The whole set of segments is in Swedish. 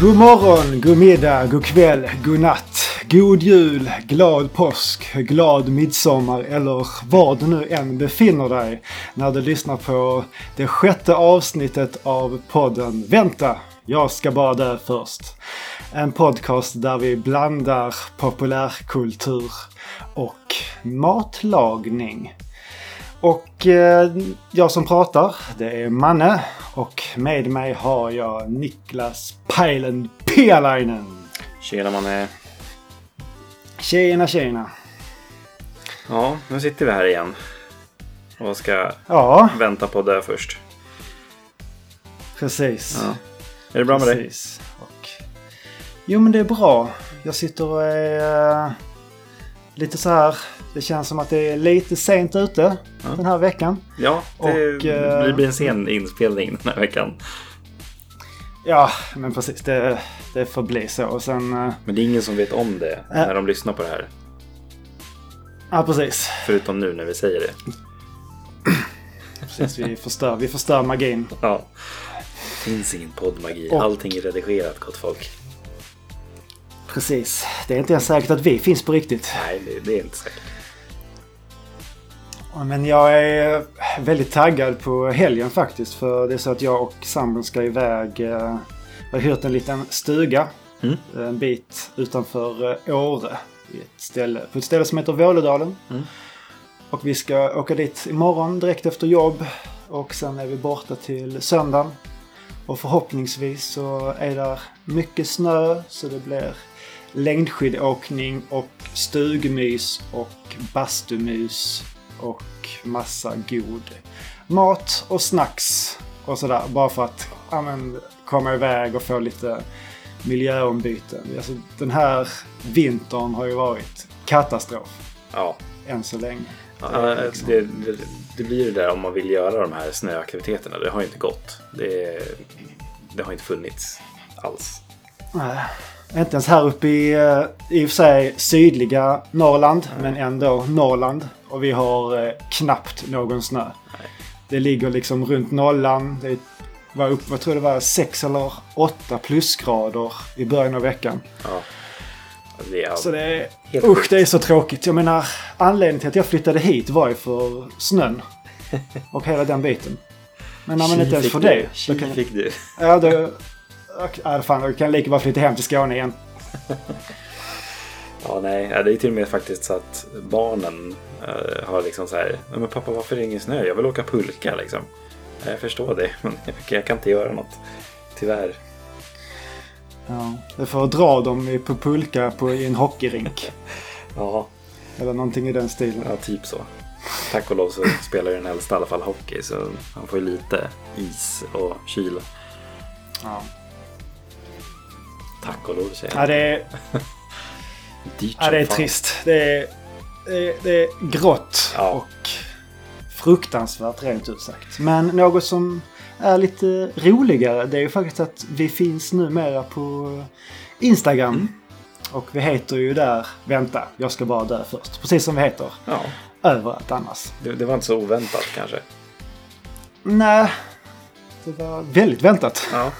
God morgon, god middag, god kväll, god natt, god jul, glad påsk, glad midsommar eller var du nu än befinner dig när du lyssnar på det sjätte avsnittet av podden Vänta, jag ska bara dö först. En podcast där vi blandar populärkultur och matlagning. Och eh, jag som pratar, det är Manne. Och med mig har jag Niklas Pajlen Pialainen. Tjena mannen. Tjena tjena. Ja, nu sitter vi här igen. Och ska Ja, vänta på det först. precis. Ja. Är det bra med dig? Precis. Och... Jo men det är bra. Jag sitter och är eh, lite så här. Det känns som att det är lite sent ute Ja. den här veckan. Ja, det, Och, eh, det blir en sen inspelning den här veckan. Ja, men precis. Det, det får bli så. Och sen... eh, Men det är ingen som vet om det när de lyssnar på det här. Ja, precis. Förutom nu när vi säger det. precis vi, förstör, vi förstör magin. Ja. Det finns ingen poddmagi. Och- Allting är redigerat gott folk. Precis. Det är inte ens säkert att vi finns på riktigt. Nej, det, det är inte säkert. Men jag är väldigt taggad på helgen faktiskt. För det är så att jag och sambon ska iväg. eh, Jag har hyrt en liten stuga. Mm. En bit utanför eh, Åre. I ett ställe, på ett ställe som heter Vålådalen. Mm. Och vi ska åka dit imorgon direkt efter jobb. Och sen är vi borta till söndagen. Och förhoppningsvis så är där mycket snö så det blir längdskidåkning och stugmys och bastumys och massa god mat och snacks och sådär. Bara för att ja, men, komma iväg och få lite miljöombyten. Alltså, den här vintern har ju varit katastrof Ja. än så länge. Ja, liksom- det, det, det blir det där om man vill göra de här snöaktiviteterna. Det har ju inte gått. Det, det har inte funnits alls. Nej, inte ens här uppe i, eh, i och för sig sydliga Norrland, men ändå Norrland. Och vi har eh, knappt någon snö. Nej. Det ligger liksom runt nollan. Det var upp, vad tror jag det var, 6 eller 8 plusgrader i början av veckan. Ja. Det Så det är, usch, sjukt. det är så tråkigt. Jag menar, anledningen till att jag flyttade hit var ju för snön. Och hela den biten. Men när man inte ens får det. Då kan, fick du. ja, då, ja, fan, då kan jag lika bra flytta hem till Skåne igen. Ja, nej. Det är till och med faktiskt så att barnen eh, har liksom så här. "Ja, Men pappa, varför är det ingen snö? Jag vill åka pulka liksom. Ja, Jag förstår det, men jag kan inte göra något. Tyvärr. Ja, det får dra dem på pulka på, i en hockeyrink. Ja, Eller någonting i den stilen. ja, typ så. Tack och lov så spelar ju den äldsta i alla fall hockey så han får ju lite is och kyla. Ja. Tack och lov säger Ja, jag. det är, ja, det är trist. Det är, det det är grått Ja. och fruktansvärt rent ut sagt. Men något som är lite roligare det är ju faktiskt att vi finns numera på Instagram. Mm. Och vi heter ju där Vänta, jag ska bara dö först. Precis som vi heter Ja, överallt annars. det, det var inte så oväntat kanske. Nej, det var väldigt väntat. Ja.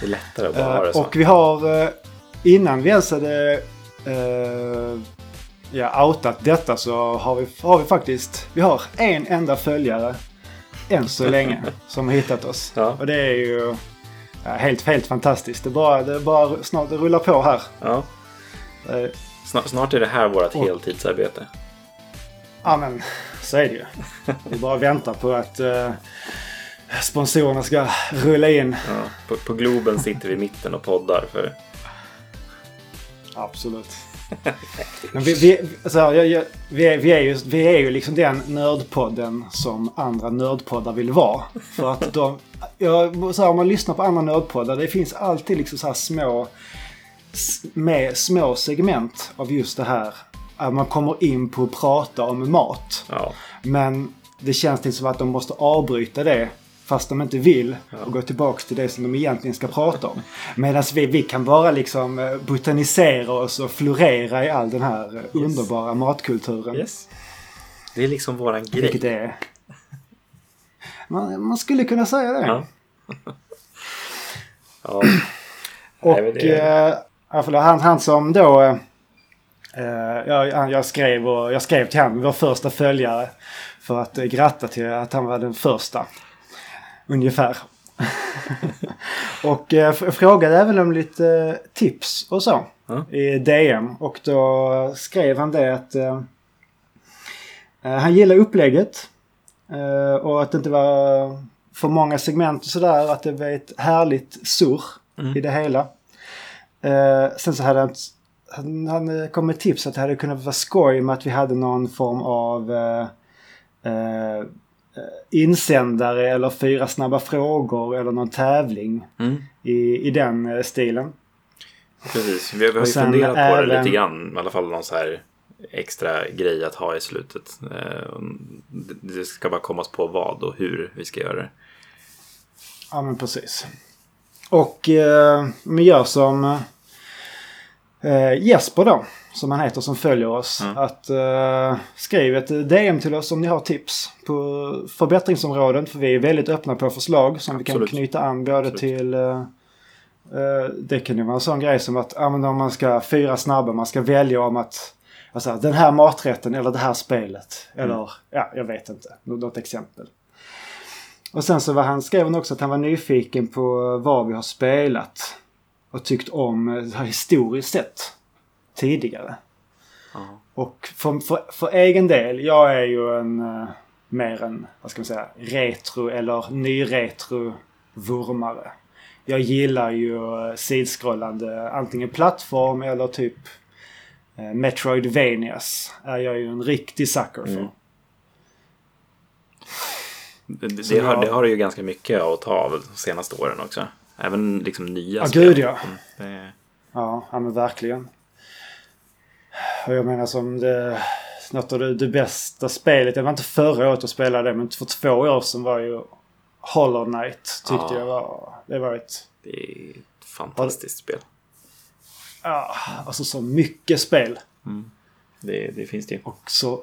Det är lättare att bara ha det Eh, så. och vi har, eh, innan vi ens hade uh, ja, outat detta så har vi, har vi faktiskt, vi har en enda följare än så länge som har hittat oss. Ja. Och det är ju ja, helt, helt fantastiskt. Det bara, det bara snart det rullar på här. Ja. Eh, Snart, snart är det här vårt Och- heltidsarbete. Ja men så är det ju. Vi bara väntar på att uh, sponsorerna ska rulla in. Ja. På, på Globen sitter vi i mitten och poddar för Absolut. Vi, vi, jag, jag, vi, är, vi, är ju, vi är ju liksom den nördpodden som andra nördpoddar vill vara. För att de, jag, så här, om man lyssnar på andra nördpoddar, det finns alltid liksom så små, med små segment av just det här. Att man kommer in på att prata om mat. ja, Men det känns lite som att de måste avbryta det fast de inte vill och gå tillbaka till det som de egentligen ska prata om. Medan vi, vi kan bara liksom eh, botanisera oss och florera i all den här eh, underbara matkulturen. yes. Det är liksom våran grej. Vilket är... Man, man skulle kunna säga det. Ja. ja. Och Nej, det- eh, förlåt, han, han som då... Eh, jag, han- jag, skrev, och, jag skrev till honom, vår första följare. För att eh, gratta till att han var den första. Ungefär. och eh, frågade även om lite eh, tips och så. Ja. I DM. Och då skrev han det att eh, eh, han gillar upplägget. Eh, och att det inte var för många segment och sådär. Att det var ett härligt surr Mm. i det hela. Eh, sen så hade han, han, han kom med tips att det hade kunnat vara skoj med att vi hade någon form av insändare eller fyra snabba frågor eller någon tävling Mm. i, i den eh, stilen. Precis, vi har, vi har ju funderat på det lite grann. I alla fall någon så här extra grej att ha i slutet. Eh, det- Det ska bara kommas på vad och hur vi ska göra det. Ja men precis. Och eh, vi gör som eh, Jesper då, som han heter som följer oss. Mm. Att eh, skriv ett DM till oss om ni har tips på förbättringsområden. För vi är väldigt öppna på förslag som vi Absolut. kan knyta an både Absolut. till eh, eh, det kan ju vara en sån grej som att men om man ska fyra snabba, man ska välja om att Alltså den här maträtten eller det här spelet. Mm. Eller ja, jag vet inte. Nå- Något exempel. Och sen så var han skrev han också att han var nyfiken på vad vi har spelat. Och tyckt om det här historiskt sett. Tidigare. Ja. Och för, för, för egen del, jag är ju en eh, mer en, vad ska man säga, retro eller nyretro vurmare. Jag gillar ju eh, sidskrollande antingen plattform eller typ eh, Metroidvanias. Är jag ju en riktig sucker för. Mm. Det, det, det, har, jag- det har ju ganska mycket att ta av de senaste åren också. Även liksom nya Ja, spel. gud, ja. Mm, det, Ja, ja men verkligen. Och jag menar som det... Något av det, det bästa spelet, det var inte förra året att spela det, men för två år sedan var ju Hollow Knight. Tyckte Ja. jag var... Det var ett... det är ett fantastiskt spel. Ja, alltså så mycket spel. Det, det finns det. Och så...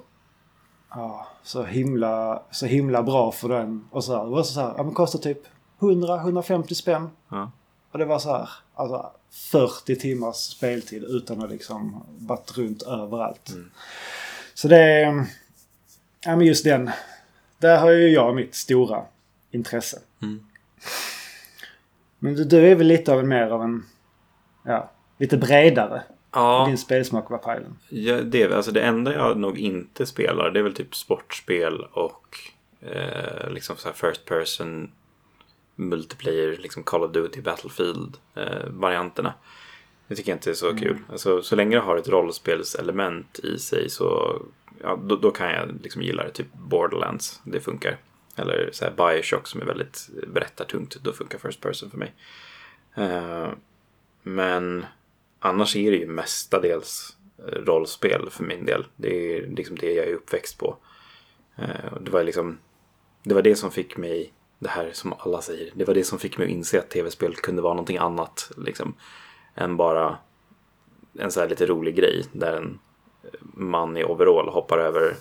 Ja, så himla, så himla bra för den. Och så här, det var så här, ja men kostar typ 100-150 spänn. Ja. Och det var så här, alltså 40 timmars speltid utan att liksom varit runt överallt. Så det är... Ja men just den. Där har ju jag mitt stora intresse. Mm. Men du, du är väl lite av en mer av en... Ja, lite bredare. Ja, Din spelsmak var pajlen. ja det, alltså det enda jag nog inte spelar det är väl typ sportspel och eh, liksom så här first person multiplayer, liksom Call of Duty, Battlefield eh. Det tycker jag inte är så kul. Alltså, så länge det har ett rollspelselement i sig så ja, då, då kan jag liksom gilla det. Typ Borderlands, det funkar. Eller så här Bioshock som är väldigt berättartungt, då funkar First Person för mig. Eh, men annars är det ju mestadels eh, rollspel för min del. Det är liksom det jag är uppväxt på. Och Det var liksom det var det som fick mig, det här som alla säger, det var det som fick mig att inse att tv-spel kunde vara någonting annat. Liksom, än bara en så här lite rolig grej där en man i overall hoppar över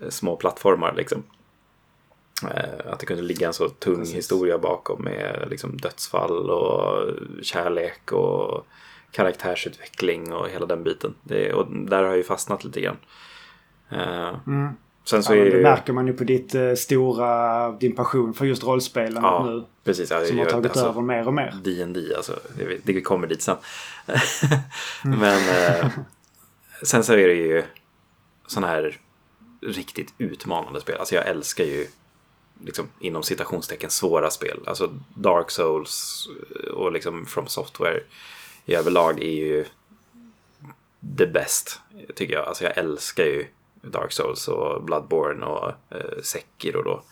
eh, små plattformar. Liksom. Eh, Att det kunde ligga en så tung Precis. historia bakom med liksom dödsfall och kärlek och karaktärsutveckling och hela den biten. Det, och där har jag ju fastnat lite grann. Eh, Mm. Sen så Ja, det ju... märker man ju på ditt eh, stora, din passion för just rollspelen Ja, nu. precis. Ja, Som har tagit alltså, över mer och mer. D&D alltså. Det, det kommer dit sen. Men eh, sen så är det ju sådana här riktigt utmanande spel. Alltså jag älskar ju liksom inom citationstecken svåra spel. Alltså Dark Souls och liksom From Software i överlag är ju the best tycker jag. Alltså jag älskar ju Dark Souls och Bloodborne och eh, Sekiro då.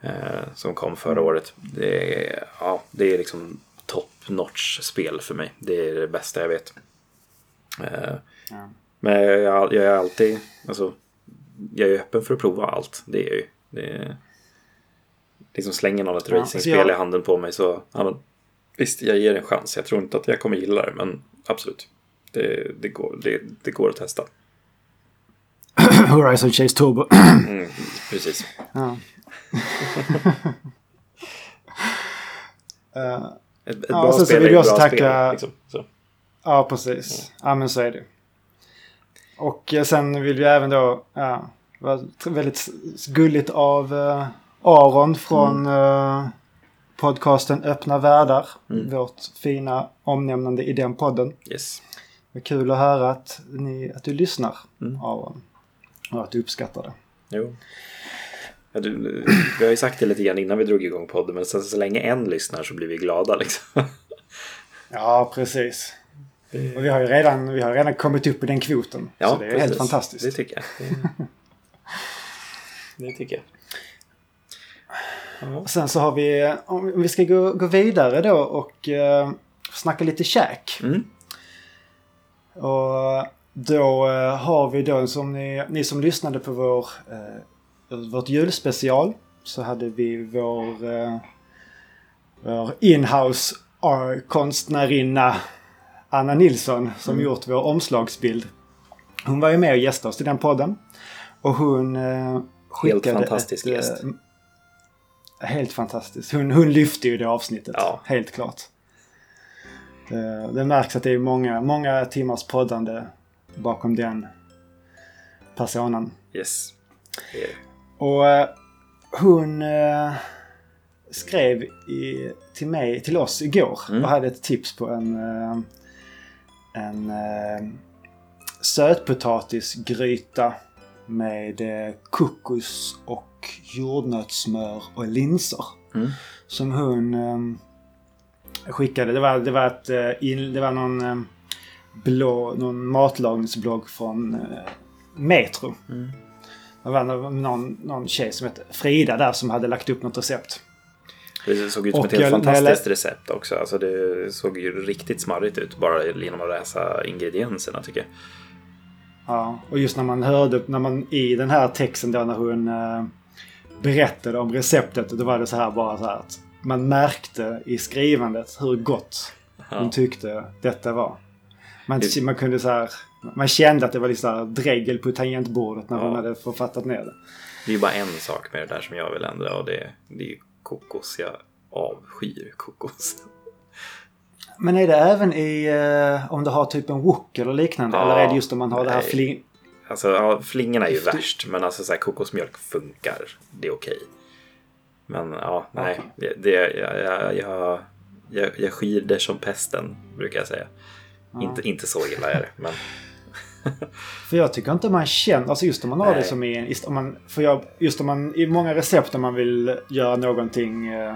Eh, som kom förra året. Det är, ja, det är liksom top notch spel för mig. Det är det bästa jag vet. Eh, Ja. Men jag, jag är alltid, alltså, jag är öppen för att prova allt. Det är jag ju. Det är, liksom slänger någon ett Ja, racingspel alltså jag- i handen på mig så, ja, visst, jag ger en chans. Jag tror inte att jag kommer gilla det, men absolut. Det, det, går, det, det går att testa. Horizon Chase Turbo. Mm, precis. Ja. Eh, Ett, ett Ja, bra så spel vill är ett bra tacka- spel. Liksom. Så. Ja, precis. Ja, men så är det. Och eh, sen vill vi även då, ja, var väldigt gulligt av eh, Aron från eh, podcasten Öppna Världar. Mm. Vårt fina omnämnande i den podden. Yes. Det kul att höra att, ni, att du lyssnar, Mm. Aron. Och att du uppskattar det. Jo. Ja, du, vi har ju sagt det lite grann innan vi drog igång podden, men så, så länge en lyssnar så blir vi glada liksom. Ja, precis. Och vi har ju redan, vi har redan kommit upp i den kvoten. Ja, så det är helt precis. fantastiskt. Det tycker jag. Det, det tycker jag. Ja. Sen så har vi, om vi ska gå, gå vidare då och uh, snacka lite käk. Mm. Och då eh, har vi då som ni, ni som lyssnade på vår, eh, vårt julspecial så hade vi vår, uh, vår inhouse uh, konstnärinna Anna Nilsson som Mm. gjort vår omslagsbild. Hon var ju med och gästade oss i den podden. Och hon uh, skickade fantastisk ett, gäst. eh, helt fantastiskt. Hon, hon lyfte ju det avsnittet. Ja. Helt klart. Det, det märks att det är många, många timmars poddande bakom den personen. Yes. Är, Och eh, hon eh, skrev i, till mig, till oss igår Mm. och hade ett tips på en, eh, en eh, sötpotatisgryta med kokos och jordnötssmör och linser. Mm. Som hon skickade. Det var, det var, ett, det var någon, blå, någon matlagningsblogg från eh, Metro. Mm. Det var någon, någon, någon tjej som hette Frida där som hade lagt upp något recept. det såg ut som Och ett helt fantastiskt lä- recept också. Alltså det såg ju riktigt smarrigt ut bara genom att läsa ingredienserna tycker jag. Ja, och just när man hörde, när man i den här texten då när hon eh, berättade om receptet. Då var det så här bara så här att man märkte i skrivandet hur gott hon tyckte detta var. Man, man kunde så här, man kände att det var lite så här dregel på tangentbordet när hon Ja. hade författat ner det. Det är ju bara en sak med det där som jag vill ändra och det, det är ju kokos. Jag avskyr kokos. Men är det även i eh, om du har typ en wok eller liknande? Ja, eller är det just om man har det här nej. fling... Alltså ja, flingorna är ju Efter- värst men alltså så här, kokosmjölk funkar. Det är okej. Men ja, nej. Det, jag, jag, jag, jag, jag skyr det som pesten brukar jag säga. Inte, inte så illa är det. Men För jag tycker inte man känner, alltså just om man har det som i Om man, för jag, just om man, i många recept om man vill göra någonting eh,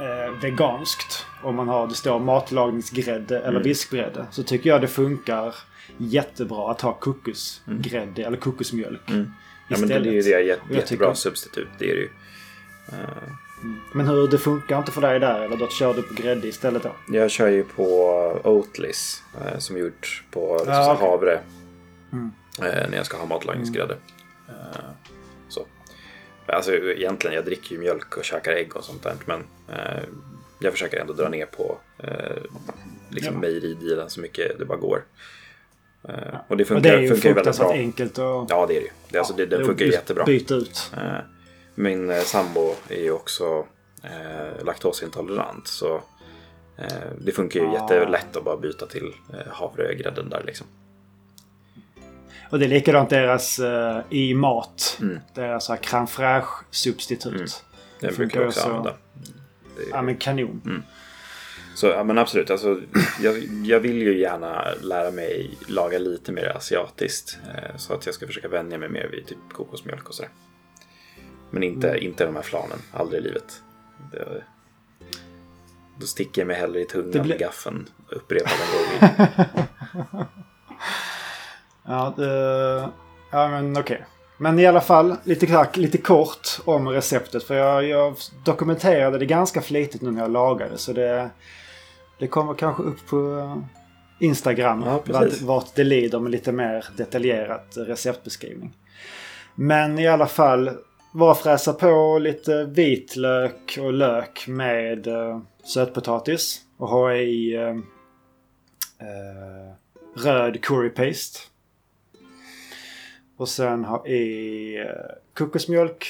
eh, veganskt. Om man har, det står matlagningsgrädde eller Mm. vispgrädde. Så tycker jag det funkar jättebra att ha kokosgrädde eller kokosmjölk. Mm. ja, men det är ju det jätte, jättebra tycker- substitut. Det är det ju. Eh, Men hur, det funkar inte för dig där eller då kör du på grädde istället då? Jag kör ju på Oatlis eh, som gjort på Ja, så okej. havre. Mm. Eh, när jag ska ha matlagningsgrädde. Eh, så. Alltså egentligen, jag dricker ju mjölk och käkar ägg och sånt där. Men eh, jag försöker ändå dra ner på eh, liksom Ja. mejeridealen så mycket det bara går. Eh, och det Och funkar, det är ju funkar väldigt bra. enkelt att Ja, det är det ju. Det, alltså, det, den funkar jättebra. byta ut. Min eh, sambo är ju också eh, laktosintolerant. Så eh, det funkar ju Ah. jättelätt att bara byta till eh, havregrädden där liksom. Och det är likadant deras eh, i mat. Mm. Deras crème fraîche substitut. Mm. Den brukar jag också använda. Är- Ja men kanon. Så ja, men absolut, alltså, jag, jag vill ju gärna lära mig laga lite mer asiatiskt. Eh, så att jag ska försöka vänja mig mer vid typ kokosmjölk och sådär. Men inte, Mm. inte de här flanen, aldrig i livet. Det, då sticker jag mig hellre i tungan Det med gaffeln upprepade gånger. Ja, det, ja men okej. Men i alla fall lite, lite kort om receptet. För jag, jag dokumenterade det ganska flitigt nu när jag lagade. Så det, det kommer kanske upp på Instagram. Ja, precis. vart det lider med lite mer detaljerat receptbeskrivning. Men i alla fall. Bara fräsa på lite vitlök och lök med eh, sötpotatis. Och ha i eh, eh, röd curry paste. Och sen ha i eh, kokosmjölk,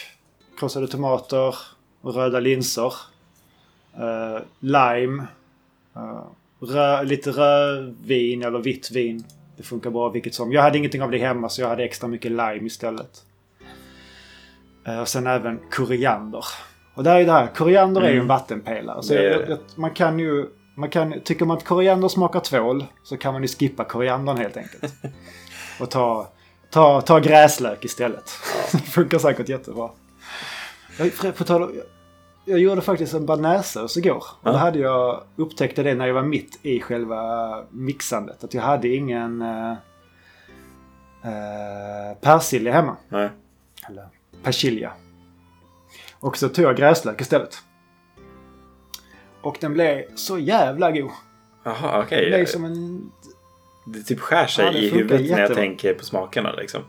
krossade tomater och röda linser. eh, lime. eh, rö, lite rödvin eller vitt vin. Det funkar bra vilket som. Jag hade ingenting av det hemma så jag hade extra mycket lime istället. Eh, och sen även koriander. Och där är det här. Koriander är ju en Mm. vattenpelare. Så Det man kan ju... Man kan, tycker man att koriander smakar tvål så kan man ju skippa koriandern helt enkelt. Och ta, ta, ta gräslök istället. Det funkar säkert jättebra. Jag, på tal om- jag, gjorde faktiskt en bearnaisesås igår. Och Ja. då hade jag upptäckte det när jag var mitt i själva mixandet. Att jag hade ingen uh, persilja hemma. Nej. Eller persilja. Och så tog jag gräslök istället. Och den blev så jävla god. Jaha, okej. blev som en... Det typ skär sig Ja, det i huvudet när jag jättebra. tänker på smakerna liksom.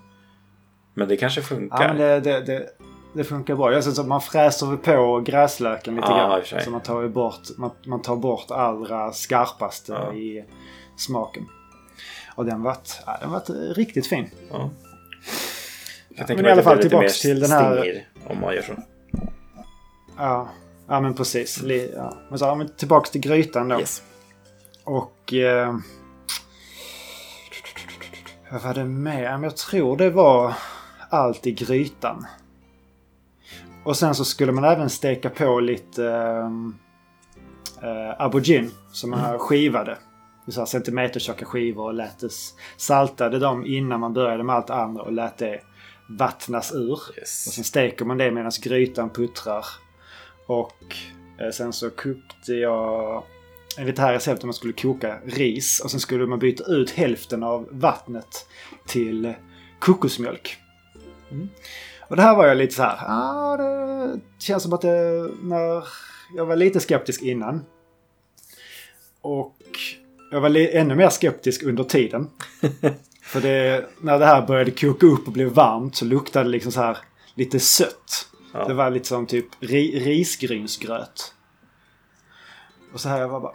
Men det kanske funkar. Ja, men det, det, det, det funkar bra. Jag så att man fräser på gräslöken lite och grann. sig. Så man tar bort, man, man tar bort allra skarpaste Ja. i smaken. Och den vart, ja, den vart riktigt fin. Ja. Jag men tänker i alla fall tillbaks till den här- stinger om man gör så. Ja, ja men precis. Ja. Men så, ja, men tillbaks till grytan då. Yes. Och... Eh, vad var det med? Ja, men Jag tror det var allt i grytan. Och sen så skulle man även steka på lite eh, aubergine som man skivade. I så här centimetertjocka skivor och lät det saltade dem innan man började med allt andra och lät det vattnas ur. Och yes. sen steker man det medan grytan puttrar. Och eh, sen så kokte jag... Enligt det här receptet man skulle koka ris och sen skulle man byta ut hälften av vattnet till kokosmjölk. Mm. Och det här var jag lite så här, ah, det känns som att det, när jag var lite skeptisk innan. Och jag var ännu mer skeptisk under tiden. För det, när det här började koka upp och blev varmt så luktade det liksom så här lite sött. Ja. Det var lite som typ ri, risgrynsgröt. Och så här jag var bara,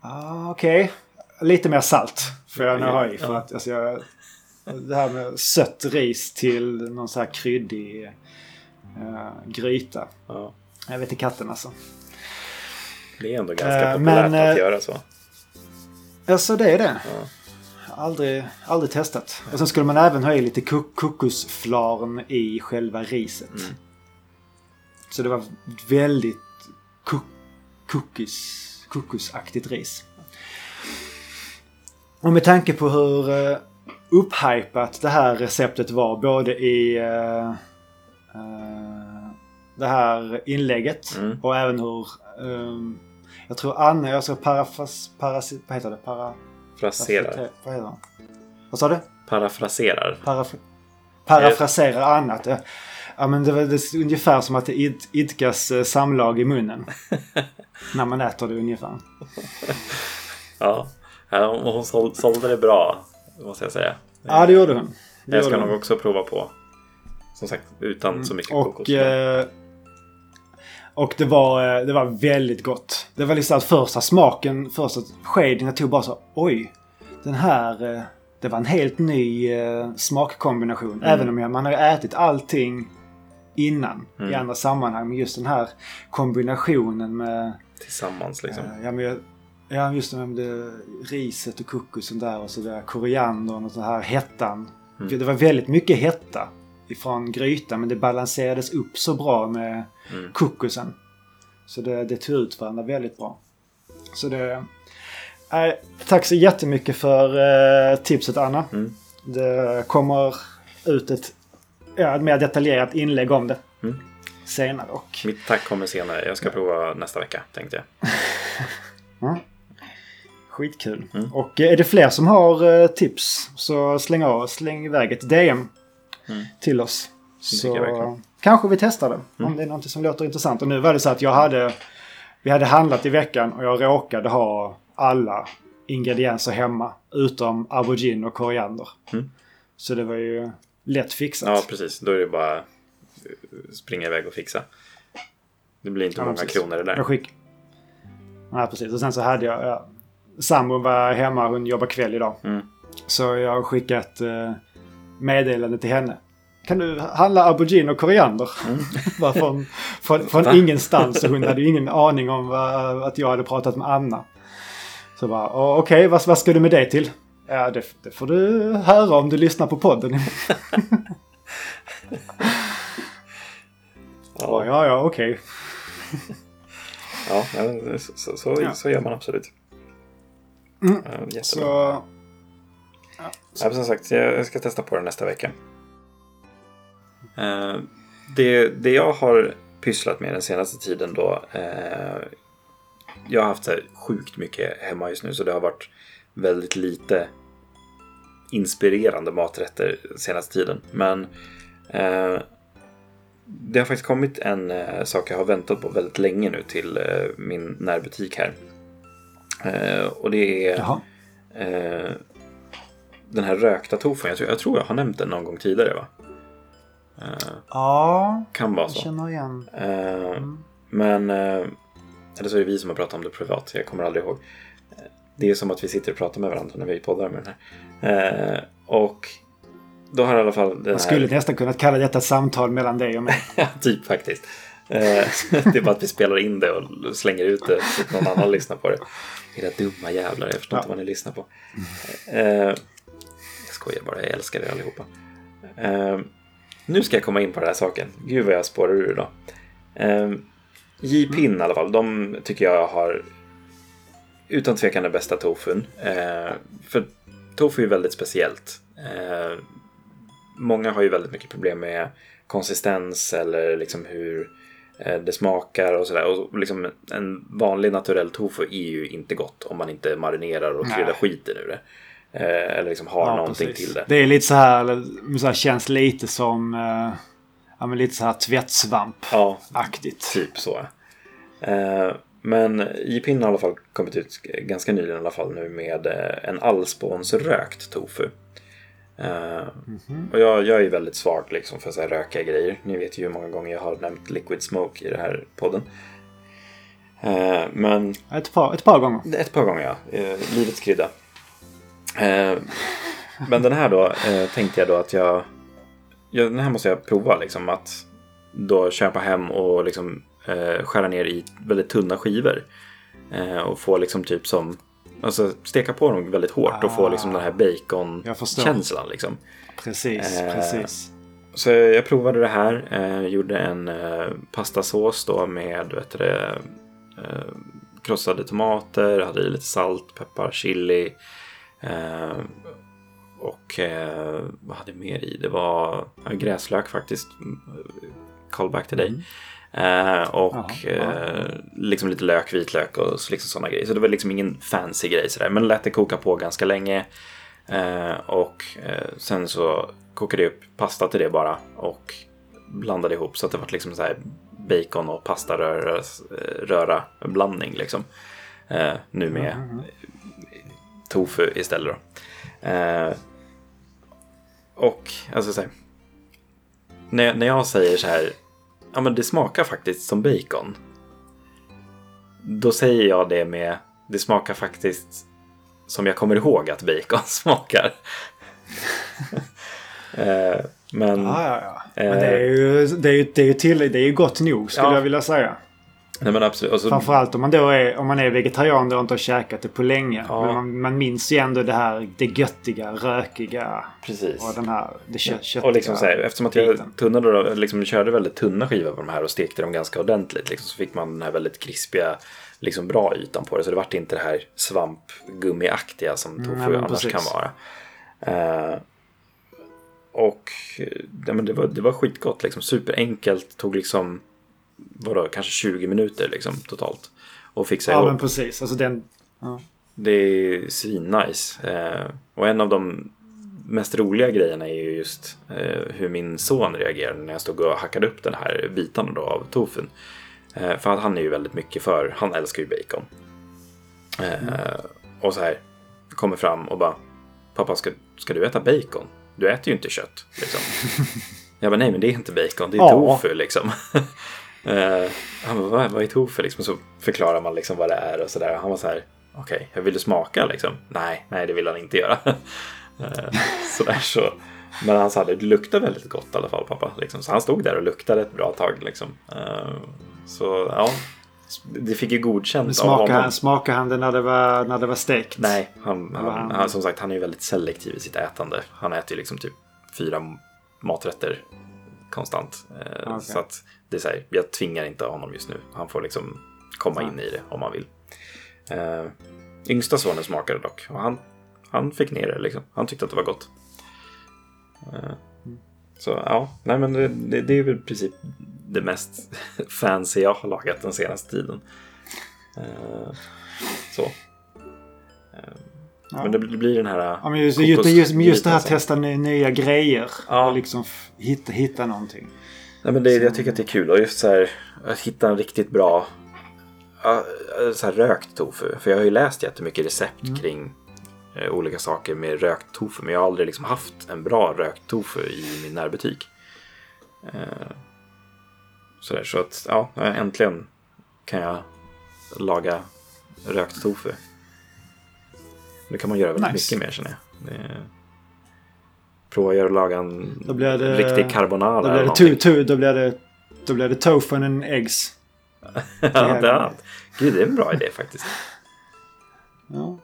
ah, okej. Lite mer salt får jag nog ha i. För att alltså, jag, det här med sött ris till någon så här kryddig eh, gryta. Ja. Jag vet inte katten alltså. Det är ändå ganska Eh, populärt men, att eh, göra så. Alltså det är det. Ja. Aldrig, aldrig testat. Och sen skulle man även ha i lite ko- kokosflarn i själva riset. Mm. Så det var väldigt ko- kokos, kokosaktigt ris. Och med tanke på hur uh, upphypat det här receptet var både i eh, eh, det här inlägget Mm. och även hur ehm, jag tror Anna, jag ska parafras, parasit, vad heter det? Para, Fraserar. vad heter det? Vad sa du? Parafraserar. Paraf parafraserar annat. Ja. Men det var det är ungefär som att det id, idkas eh, samlag i munnen. när man äter det ungefär. Ja. hon såld, sålde det bra. Måste jag säga. Ja det gjorde hon. Det jag ska gjorde nog hon. också prova på. Som sagt utan så mycket Och, kokos. eh, och det var, eh, det var väldigt gott. Det var liksom att första smaken, första skeden jag tog bara så oj. Den här, eh, det var en helt ny eh, smakkombination. Mm. Även om jag, man har ätit allting innan i Mm. andra sammanhang. Men just den här kombinationen med Tillsammans liksom. Ja, men jag, ja, just det med det, riset och kokosen där och så där koriandern och så här hettan. Mm. Det var väldigt mycket hetta ifrån grytan men det balanserades upp så bra med Mm. kokosen. Så det, det tog ut varandra väldigt bra. Så det... Eh, tack så jättemycket för eh, tipset Anna. Mm. Det kommer ut ett, ja, ett mer detaljerat inlägg om det Mm. senare. Och, Mitt tack kommer senare. Jag ska prova nästa vecka tänkte jag. Ja. Skitkul. Mm. Och eh, är det fler som har tips så släng, av, släng iväg ett DM Mm. till oss. Så kanske vi testar det. Mm. Om det är något som låter intressant. Och nu var det så att jag hade... Vi hade handlat i veckan och jag råkade ha alla ingredienser hemma. Utom aubergine och koriander. Mm. Så det var ju lätt fixat. Ja precis. Då är det bara eh, springa iväg och fixa. Det blir inte Ja, många precis. kronor det där. Jag skick... Nej, precis. Och sen så hade jag... Ja, sambon var hemma, hon jobbar kväll idag. Mm. Så jag har skickat eh, meddelande till henne. kan du handla aubergine och koriander? Mm. Från från, från ingenstans hon hade ju ingen aning om vad, att jag hade pratat med Anna. Så bara, "Åh, okej, vad, vad ska du med det till? Ja, det, det får du höra om du lyssnar på podden. Ja, Ja, ja, ja okej. ja men så, så, så, Ja. gör man absolut. Mm. Ja, jättebra. Så, Ja, men som sagt, jag ska testa på det nästa vecka. Eh, det, det jag har pysslat med den senaste tiden då. Eh, jag har haft så sjukt mycket hemma just nu så det har varit väldigt lite inspirerande maträtter senaste tiden. Men eh, det har faktiskt kommit en eh, sak jag har väntat på väldigt länge nu till eh, min närbutik här. Eh, och det är jaha. Eh, den här rökta tofun, jag tror, jag tror jag har nämnt den någon gång tidigare va? Eh, Ja, kan vara jag så. känner igen. Eh, Men, eh, eller så är det vi som har pratat om det privat, jag kommer aldrig ihåg. Det är som att vi sitter och pratar med varandra när vi poddar med den här. Och då har i alla fall den Man skulle här... nästan kunnat kalla detta ett samtal mellan dig och mig. Ja, typ faktiskt. Det är bara att vi spelar in det och slänger ut det så att någon annan lyssnar på det. Era dumma jävlar, jag förstår Ja. inte vad ni lyssnar på. Skojar bara, jag älskar er allihopa. Eh, nu ska jag komma in på den här saken. Gud vad jag spårar ur idag. Eh, J-Pin i alla fall, de tycker jag har utan tvekan den bästa tofun. Eh, för tofu är väldigt speciellt. Eh, många har ju väldigt mycket problem med konsistens eller liksom hur eh, det smakar och sådär. Och liksom en vanlig naturell tofu är ju inte gott om man inte marinerar och kryddar skiten ur det. Eh, eller liksom har Ja, någonting precis. till det. Det är lite så här, så här känns lite som eh, ja, men lite så här tvättsvamp-aktigt. Ja, typ så. Eh, men J-Pin har i alla fall kommit ut ganska nyligen i alla fall nu med eh, en allspånsrökt tofu. Eh, Och jag, jag är väldigt svag liksom för så här rökiga grejer. Ni vet ju hur många gånger jag har nämnt liquid smoke i den här podden. Eh, men Ett, par, ett par gånger. ett par gånger ja. Livets krydda. Eh, men den här då eh, tänkte jag då att jag, ja, Den här måste jag prova liksom att då köpa hem och liksom eh, skära ner i väldigt tunna skivor. Eh, och få liksom typ som Alltså steka på dem väldigt hårt och få liksom den här förstår. bacon-känslan liksom. Precis, Eh, precis. Så jag provade det här. Eh, gjorde en eh, pastasås då med vet du, eh, krossade tomater, hade i lite salt, peppar, chili. Eh, och eh, vad hade jag mer i? Det var ja, gräslök faktiskt. Callback till dig. Eh, och Jaha, ja. eh, liksom lite lök, vitlök och liksom sådana grejer. Så det var liksom ingen fancy grej sådär. Men lät det koka på ganska länge. Eh, och sen så kokade jag upp pasta till det bara. Och blandade ihop så att det var liksom så här bacon och pastaröra röra blandning liksom. Eh, nu med tofu istället då. Eh, och alltså så här, när, när jag säger så här, ja men det smakar faktiskt som bacon. Då säger jag det med, det smakar faktiskt som jag kommer ihåg att bacon smakar. eh, men, Ja, ja, ja. Men Eh. det är ju, det är ju, det är ju, till, det är ju gott nog skulle Ja. jag vilja säga. Nej men absolut. Och så, Framförallt om man då är, om man är vegetarian och inte har käkat det på länge. Ja. Men man, man minns ju ändå det här det göttiga, rökiga precis. och den här det kö, köttiga. Och liksom så här, eftersom att jag tunnade då, liksom körde väldigt tunna skivor på de här och stekte dem ganska ordentligt. Liksom, så fick man den här väldigt krispiga, liksom bra ytan på det. Så det vart inte det här svampgummiaktiga som tofu men annars precis. kan vara. Eh, och ja, men det, var, det var skitgott, liksom superenkelt. Tog liksom, vadå, kanske 20 minuter liksom totalt. Och fixa Ja ihop. men precis. Alltså den... Ja. Det är svinnice. Eh, och en av de mest roliga grejerna är ju just eh, hur min son reagerade när jag stod och hackade upp den här bitarna då av tofun. Eh, för att han är ju väldigt mycket för, han älskar ju bacon. Eh, Och så här, kommer fram och bara Pappa, ska, ska du äta bacon? Du äter ju inte kött. Liksom. jag bara, nej men det är inte bacon, det är Ja. tofu liksom. Eh, han bara, vad, vad är tofu? Liksom, så förklarar man liksom vad det är och sådär. Han var så här, okej, jag vill du smaka liksom? Nej, nej det vill han inte göra. Eh, sådär så. Men han sa det luktar väldigt gott i alla fall pappa. Liksom. Så han stod där och luktade ett bra tag. Liksom. Eh, så ja, det fick ju godkänt av Smakade honom. han, smakade han det när det var, när det var stekt? Nej, han, han, han- han, som sagt han är ju väldigt selektiv i sitt ätande. Han äter ju liksom typ fyra maträtter konstant. Eh, Okej. Så att det är så här, jag tvingar inte honom just nu. Han får liksom komma in i det om han vill. Eh, yngsta sonen smakade dock och han, han fick ner det liksom. Han tyckte att det var gott. Eh, så ja, nej men det, det, det är väl i princip det mest fancy jag har lagat den senaste tiden. Eh, så. Eh, Ja. Men det blir den här... Ja, men just, just, just, det här som- testa ny, nya grejer. Ja. Och liksom hitta, hitta någonting. Nej, men det, jag tycker att det är kul och just så här att hitta en riktigt bra ja, så här rökt tofu. För jag har ju läst jättemycket recept Mm. kring eh, olika saker med rökt tofu. Men jag har aldrig liksom haft en bra rökt tofu i min närbutik. Eh, så, där, så att ja, äntligen kan jag laga rökt tofu. Det kan man göra väldigt Nice. mycket mer känner jag. Det, prova att göra laga en Då blir det- riktig carbonara. Då blir det, to, to, då blir det, då blir det tofu and eggs. ja, det är, Gud, det är en bra idé faktiskt. Ja.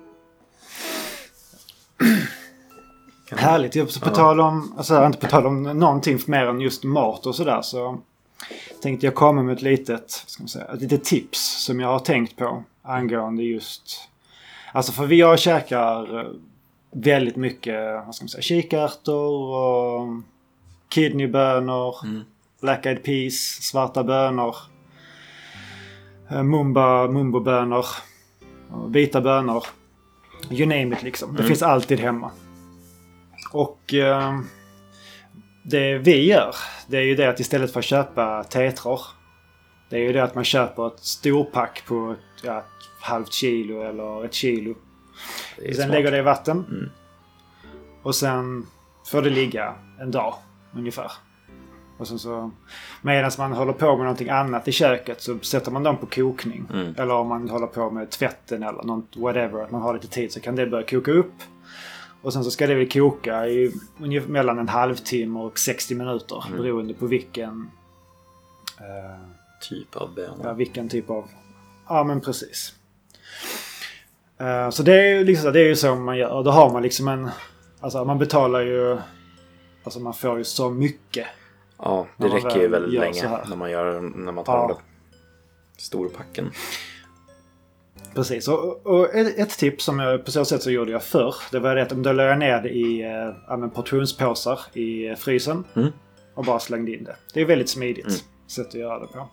Härligt. Så på Ja. tal om, alltså inte på tal om någonting mer än just mat och sådär så tänkte jag komma med ett litet, vad ska man säga, ett litet tips som jag har tänkt på angående just, alltså för vi jag käkar eh, väldigt mycket, vad ska man säga, kikärtor och kidneybönor, Mm. black eyed peas, svarta bönor, eh, mumba, mumbobönor, vita bönor. You name it liksom. Det Mm. finns alltid hemma. Och eh, det vi gör, det är ju det att istället för att köpa tetror. Det är ju det att man köper ett storpack på ett, ja, ett halvt kilo eller ett kilo. Sen smart. lägger det i vatten. Mm. Och sen får det ligga en dag ungefär. Och sen så medan man håller på med någonting annat i köket så sätter man dem på kokning. Mm. Eller om man håller på med tvätten eller något whatever. Att man har lite tid så kan det börja koka upp. Och sen så ska det väl koka i ungefär mellan en halvtimme och 60 minuter. Mm. Beroende på vilken, eh, Typ av bönor. ja, vilken typ av... Ja men precis. Eh, så det är ju liksom, det är ju så man gör. Och då har man liksom en... Alltså man betalar ju... Alltså man får ju så mycket. Ja, det räcker ju väl väldigt länge när man, gör, när man tar Ja. den storpacken. Precis. Och, och ett, ett tips som jag på så sätt så gjorde jag förr. Det var det att då la jag ner det i men portionspåsar i frysen. Mm. Och bara slängde in det. Det är väldigt smidigt Mm. sätt att göra det på.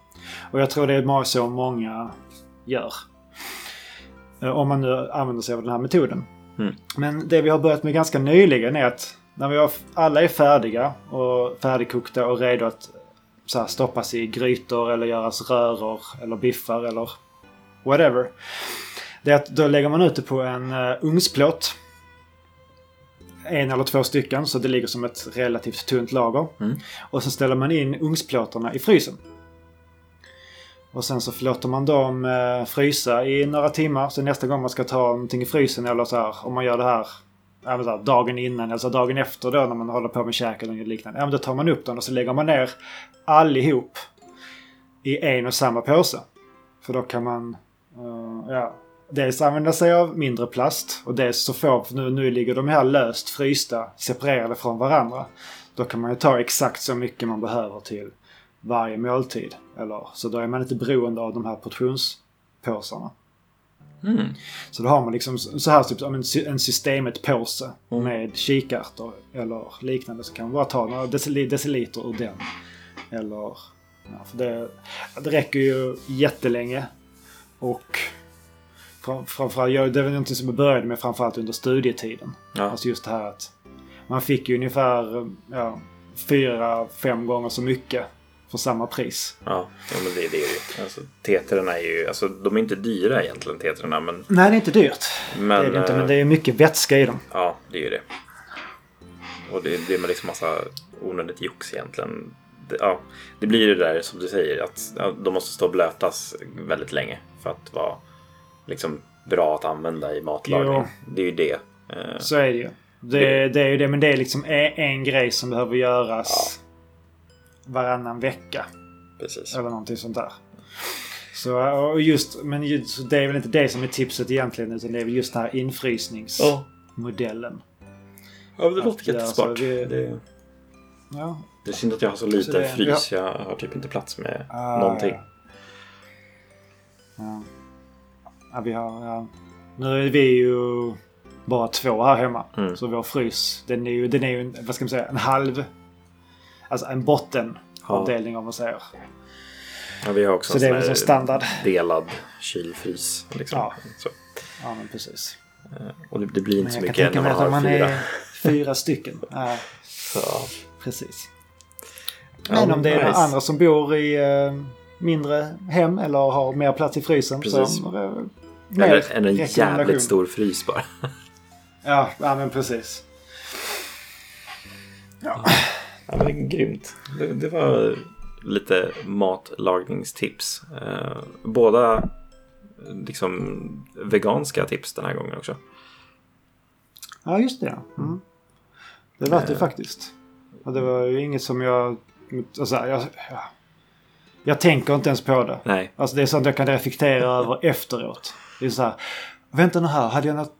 Och jag tror det är så många gör. Eh, Om man nu använder sig av den här metoden. Mm. Men det vi har börjat med ganska nyligen är att när vi har, alla är färdiga och färdigkokta och redo att så här, stoppas i grytor eller göras röror eller biffar eller whatever. Det är att då lägger man ut det på en uh, ugnsplåt. En eller två stycken så det ligger som ett relativt tunt lager. Mm. Och så ställer man in ugnsplåtarna i frysen. Och sen så låter man dem eh, frysa i några timmar. Så nästa gång man ska ta någonting i frysen eller så här om man gör det här så här, dagen innan eller så dagen efter då när man håller på med käk eller liknande. Ja, men då tar man upp dem och så lägger man ner allihop i en och samma påse. För då kan man uh, ja, dels använda sig av mindre plast och dels så får, för nu, nu ligger de här löst frysta, separerade från varandra. Då kan man ju ta exakt så mycket man behöver till varje måltid. Eller, så då är man inte beroende av de här portionspåsarna. Mm. Så då har man liksom så här typ en, sy- en systemet-påse Mm. med kikärtor eller liknande. Så kan man bara ta några decil- deciliter ur den. Eller... Ja, för det, det räcker ju jättelänge. Och fram- framförallt, det var någonting som jag började med framförallt under studietiden. Ja. Alltså just det här att man fick ju ungefär ja, fyra, fem gånger så mycket för samma pris. Ja, ja men det, är det ju. Alltså, tetrarna är ju, alltså de är inte dyra egentligen tetrarna men, Nej, det är inte dyrt. men, det är det inte, eh, men det är mycket vätska i dem. ja det är ju det. Och det, det är med liksom massa onödigt jox egentligen. Det, ja, det blir ju det där som du säger att ja, de måste stå och blötas väldigt länge för att vara liksom bra att använda i matlagning. Jo. Det är ju det. Eh, Så är det ju. Det, det är ju det, men det är liksom en, en grej som behöver göras varannan vecka. Precis. Eller någonting sånt där. Så, och just, men just, det är väl inte det som är tipset egentligen. Utan det är väl just den här infrysningsmodellen. Ja, det låter jättesmart. alltså- vi- Det, Ja. det är synd att jag har så lite Så det- frys. Jag har typ inte plats med Ah, någonting. Ja. ja, vi har... Ja. Nu är vi ju bara två här hemma. Mm. Så vår frys, den är ju, den är ju vad ska man säga, en halv... Alltså en bottenavdelning om man säger. Ja, vi har också Så det är en väl sån som här standard. delad kylfrys. Liksom. Ja. Så. Ja, men precis. Och det, det blir inte så mycket när man har man fyra. är fyra stycken. Ja, Så, precis. Ja, Men om det är nice. andra som bor i eh, mindre hem eller har mer plats i frysen. Precis. Så, eh, mer eller, eller en jävligt stor frys bara. Ja, ja, men precis. Ja. Ja, men grymt. Det, det var lite matlagningstips. Eh, båda liksom veganska tips den här gången också. ja, just det. Mm. Det var det Eh. faktiskt. Ja, det var ju inget som jag... Alltså, jag, ja. jag tänker inte ens på det. Nej, Alltså det är sånt jag kan reflektera över efteråt. Det är så här. Vänta nu här, hade jag något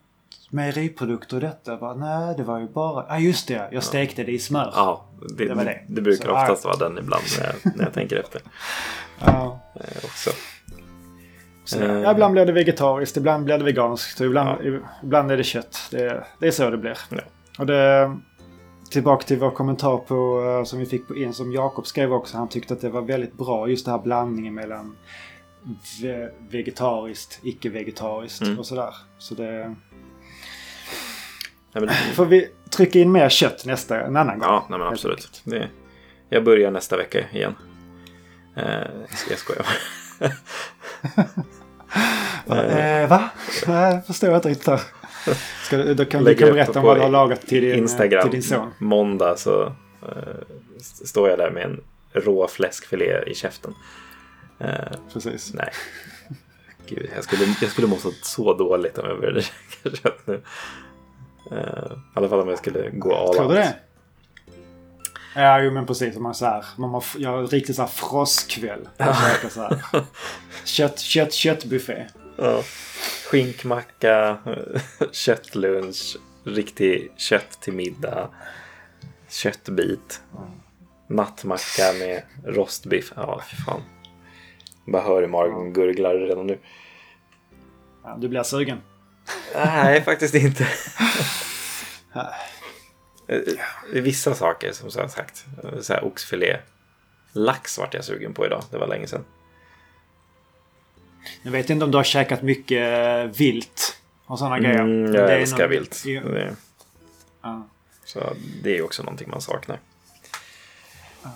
mejeriprodukter i detta? Bara, Nej, det var ju bara... Ja, just det. Jag stekte det i smör. ja, det, Det var det. det brukar Så, oftast vara den ibland när jag, när jag tänker efter. Ja. Eh, också. Så, Eh. ja, ibland blir det vegetariskt, ibland blir det veganskt och ibland, ibland är det kött. Det, det är så det blir. Ja. Och det, tillbaka till vår kommentar på, eh, som vi fick på in, som Jakob skrev också. Han tyckte att det var väldigt bra just den här blandningen mellan ve vegetariskt, icke-vegetariskt Mm. och sådär. Så det Nej, men, får vi trycka in mer kött nästa, en annan gång. ja, nej, men absolut. Det, jag börjar nästa vecka igen. Eh, jag skojar. Eh, va? Jag förstår inte riktigt. Ska, då kan du kan berätta om vad du har lagat till din, Instagram till din son. måndag så eh, st- står jag där med en rå fläskfilé i käften. Eh, Precis. nej. Gud, jag skulle, jag skulle må så, så dåligt om jag började käka kött nu. Eh, I alla fall om jag skulle gå all Tror du out. det? Ja, jo men precis. Man så här, man har, jag har riktigt så här frostkväll. Jag käkar så här. Kött, kött, köttbuffé. Ja. Skinkmacka, köttlunch, riktig kött till middag, köttbit, nattmacka med rostbiff. Ja, fy fan. Bara hör i magen gurglar redan nu. Ja, du blir sugen. Nej, faktiskt inte. Det är vissa saker som sagt. Så här oxfilé. Lax vart jag sugen på idag. Det var länge sedan. Jag vet inte om du har käkat mycket eh, vilt och sådana grejer. Mm, Men jag det är älskar nog- vilt. Ja. Det, Ja. så det är ju också någonting man saknar. Det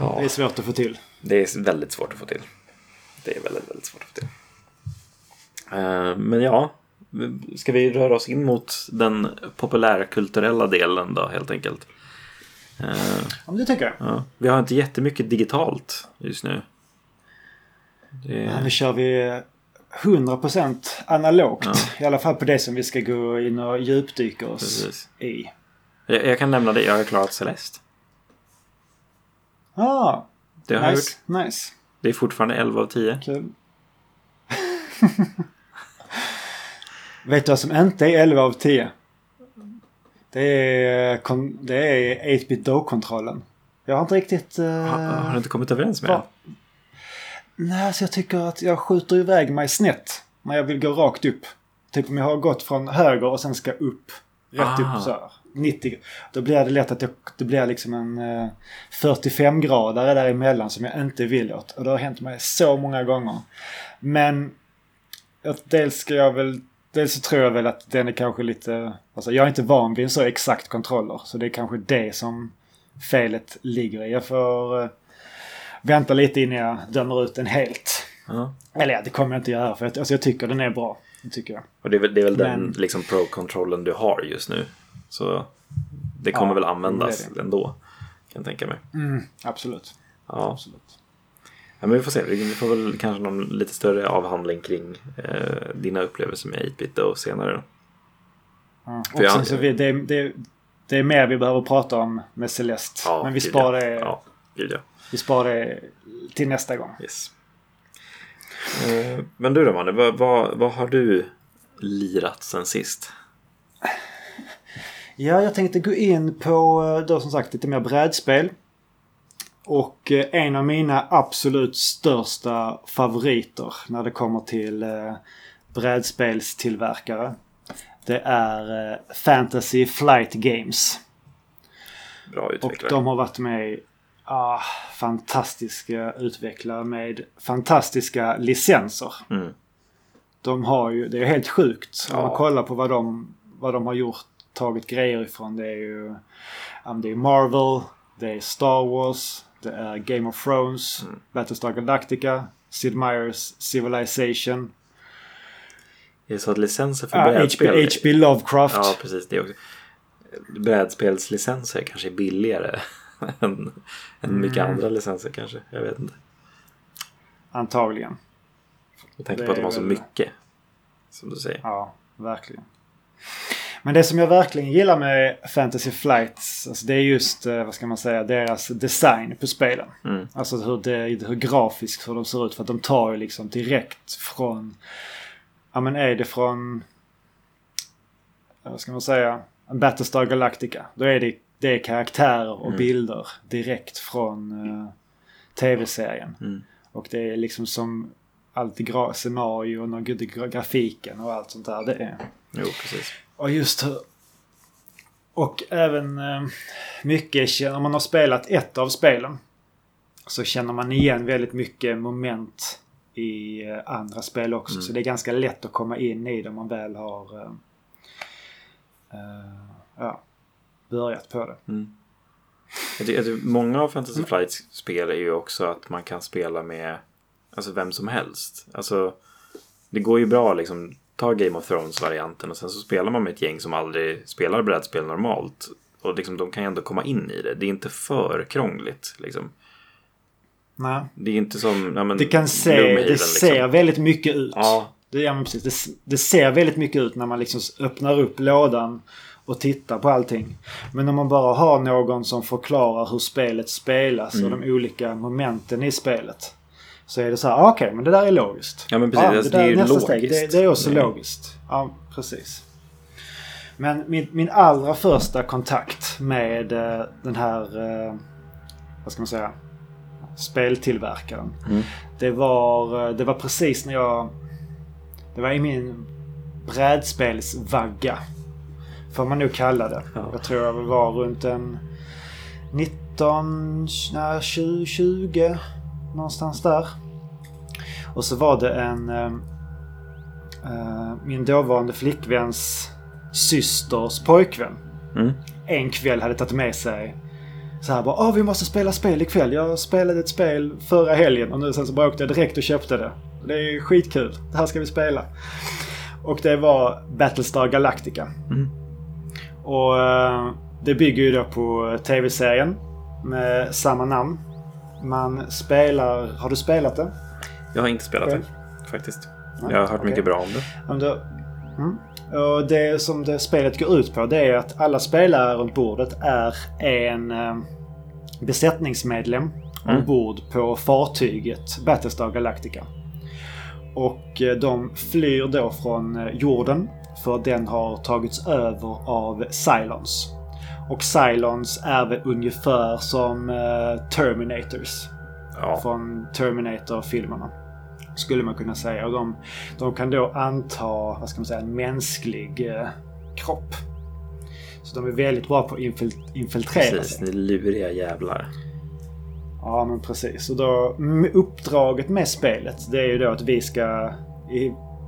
Ja, är svårt att få till. det är väldigt svårt att få till. Det är väldigt, väldigt svårt att få till. Eh, Men ja, ska vi röra oss in mot den populärkulturella delen då helt enkelt? Eh, Ja, men det tycker jag. Ja, vi har inte jättemycket digitalt just nu. Det, Ja, nu kör vi 100% analogt. Ja. I alla fall på det som vi ska gå in och djupdyka oss Precis. i. jag, jag kan nämna det, jag har klarat Celeste. Ah, Det har jag nice, gjort. nice. Det är fortfarande 11 av 10. Kul. Vet du vad som inte är 11 av 10? Det är, det är 8-bit do-kontrollen. Jag har inte riktigt... eh, Har, har du inte kommit överens med va- Nej, så jag tycker att jag skjuter iväg mig snett när jag vill gå rakt upp. Typ om jag har gått från höger och sen ska upp. Rätt Ah. upp så här. 90. Då blir det lätt att jag, det blir liksom en eh, 45-gradare däremellan som jag inte vill åt. Och det har hänt mig så många gånger. Men dels ska jag väl... Dels så tror jag väl att den är kanske lite... Alltså jag är inte van vid en så exakt kontroller. Så det är kanske det som felet ligger i. Jag får eh, vänta lite innan jag dömer ut den helt. Ja. Eller ja, det kommer jag inte göra för att, alltså, jag tycker den är bra. Det tycker jag. Och det är väl, det är väl den Men- liksom pro-kontrollen du har just nu. Så det kommer Ja, väl användas det det. ändå. Kan jag tänka mig. Mm, absolut. Ja. absolut. Ja, men vi får se. Vi får väl kanske någon lite större avhandling kring eh, dina upplevelser med 8-bit då senare. För Och jag- sen så vi, det, det, det är mer vi behöver prata om med Celeste. Ja, Men vi sparar, det, Ja, ja. vi sparar det till nästa gång. Yes. Eh, Men du då Manne, vad, vad, vad har du lirat sen sist? Ja, jag tänkte gå in på eh, då som sagt lite mer brädspel. Och eh, en av mina absolut största favoriter när det kommer till eh, brädspelstillverkare. Det är eh, Fantasy Flight Games. Bra Och utvecklare. de har varit med ah, fantastiska utvecklare med fantastiska licenser. Mm. De har ju, det är helt sjukt. Om Ja. man kollar på vad de, vad de har gjort, tagit grejer ifrån. Det är ju det är Marvel, det är Star Wars, det är Game of Thrones, Mm. Battlestar Galactica, Sid Meier's Civilization, Är det så att licenser för ja, H.P. brädspel... H.P. Lovecraft. Ja, precis. Det också. Brädspelslicenser kanske är billigare än, än mycket Mm. andra licenser kanske. Jag vet inte. Antagligen. Jag tänker Det på att de har så mycket. Som du säger. Ja, verkligen. Men det som jag verkligen gillar med Fantasy Flights, alltså det är just, eh, vad ska man säga, deras design på spelen. Mm. Alltså hur, det, hur grafiskt hur de ser ut. För att de tar ju liksom direkt från, ja men är det från, vad ska man säga, Battlestar Galactica. Då är det, det är karaktärer och Mm. bilder direkt från eh, tv-serien. Mm. Och det är liksom som allt gra- scenarion och gra- grafiken och allt sånt där. Det är. Jo, precis. Och just hur... Och även eh, mycket, om man har spelat ett av spelen så känner man igen väldigt mycket moment i eh, andra spel också. Mm. Så det är ganska lätt att komma in i det om man väl har eh, eh, ja, börjat på det. Mm. Jag tycker, jag tycker, många av Fantasy Flights spel är ju också att man kan spela med alltså vem som helst. Alltså, det går ju bra liksom. Ta Game of Thrones-varianten och sen så spelar man med ett gäng som aldrig spelar brädspel normalt. Och liksom, de kan ju ändå komma in i det. Det är inte för krångligt. Liksom. Nej. Det är inte som... Ja, men, Det kan se, Gloomhaven, det ser liksom. väldigt mycket ut. Ja, Det, ja, precis. Det, det ser väldigt mycket ut när man liksom öppnar upp lådan och tittar på allting. Men om man bara har någon som förklarar hur spelet spelas och Mm. de olika momenten i spelet. Så är det så här, ah, okej men det där är logiskt. Ja, men precis. Alltså, det är ju nästa steg, det, logiskt. det är också Mm. logiskt. Ja, precis. Men min, min allra första kontakt med eh, den här, eh, vad ska man säga, speltillverkaren. Mm. Det var, eh, det var precis när jag... Det var i min brädspelsvagga. Får man nog kalla det. Ja. Jag tror jag var runt en 19, nej, 20, 20 någonstans där. Och så var det en... eh, eh, min dåvarande flickväns systers pojkvän. Mm. En kväll hade tagit med sig så här bara Åh, vi måste spela spel ikväll. Jag spelade ett spel förra helgen och nu sen så bara åkte jag direkt och köpte det. Det är skitkul. Det här ska vi spela. Och det var Battlestar Galactica. Mm. Och eh, det bygger ju då på tv-serien med samma namn. Man spelar... Har du spelat det? Jag har inte spelat Själv? det. Faktiskt. Nej, Jag har hört okej. mycket bra om det. Om du, mm. Och det som det spelet går ut på det är att alla spelare runt bordet är en eh, besättningsmedlem Mm. ombord på fartyget Battlestar Galactica. Och eh, de flyr då från eh, jorden för den har tagits över av Cylons. Och Cylons är väl ungefär som eh, Terminators Ja. från Terminator-filmerna. Skulle man kunna säga. Och de, de kan då anta, vad ska man säga, en mänsklig eh, kropp. Så de är väldigt bra på att infil- infiltrera Precis, sig. ni luriga jävlar. Ja, men precis. Och då, uppdraget med spelet, det är ju då att vi ska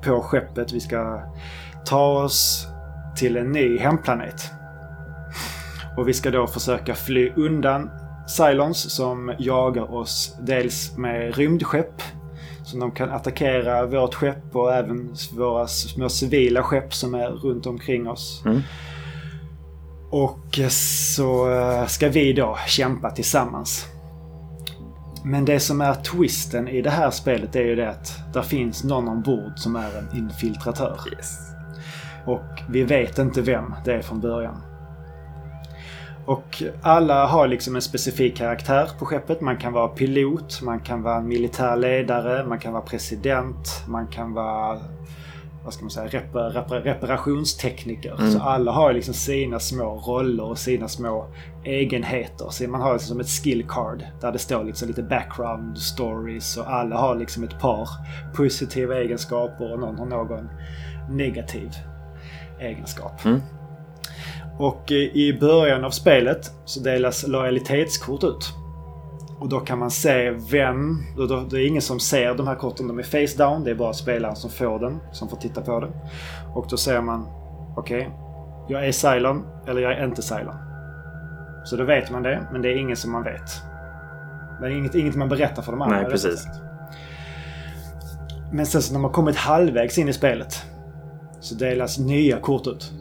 på skeppet, vi ska ta oss till en ny hemplanet. Och vi ska då försöka fly undan Cylons som jagar oss dels med rymdskepp. Så de kan attackera vårt skepp och även våra små civila skepp som är runt omkring oss. Mm. Och så eh, ska vi då kämpa tillsammans. Men det som är twisten i det här spelet är ju det att där finns någon ombord som är en infiltratör. Yes. Och vi vet inte vem det är från början. Och alla har liksom en specifik karaktär på skeppet. Man kan vara pilot, man kan vara militär ledare, man kan vara president, man kan vara vad ska man säga, reper, reper, reparationstekniker. Mm. Så alla har liksom sina små roller och sina små egenheter. Så man har liksom som ett skill card där det står liksom lite background stories och alla har liksom ett par positiva egenskaper och någon har någon negativ egenskap. Mm. Och i början av spelet så delas lojalitetskort ut. Och då kan man se vem... Då, då, det är ingen som ser de här korten. De är face down. Det är bara spelaren som får den. Som får titta på den. Och då ser man... Okej. Okay, jag är Cylon eller jag är inte Cylon. Så då vet man det. Men det är ingen som man vet. Det är inget, inget man berättar för de andra. Nej, precis. Men sen så när man kommit halvvägs in i spelet. Så delas nya kort ut.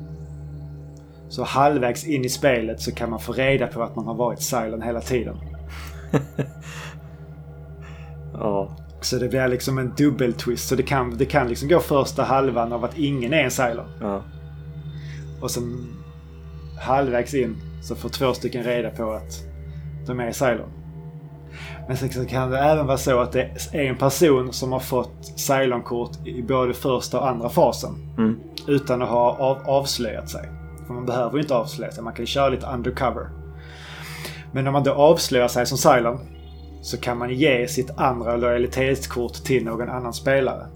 Så halvvägs in i spelet så kan man få reda på att man har varit Cylon hela tiden. ja. Så det blir liksom en dubbeltwist. Så det kan, det kan liksom gå första halvan av att ingen är en Cylon. Ja. Och sen halvvägs in så får två stycken reda på att de är Cylon. Men sen kan det även vara så att det är en person som har fått Cylon-kort i både första och andra fasen. Mm. Utan att ha av, avslöjat sig. För man behöver ju inte avslöja sig. Man kan ju köra lite undercover. Men om man då avslöjar sig som Cylon så kan man ge sitt andra lojalitetskort till någon annan spelare.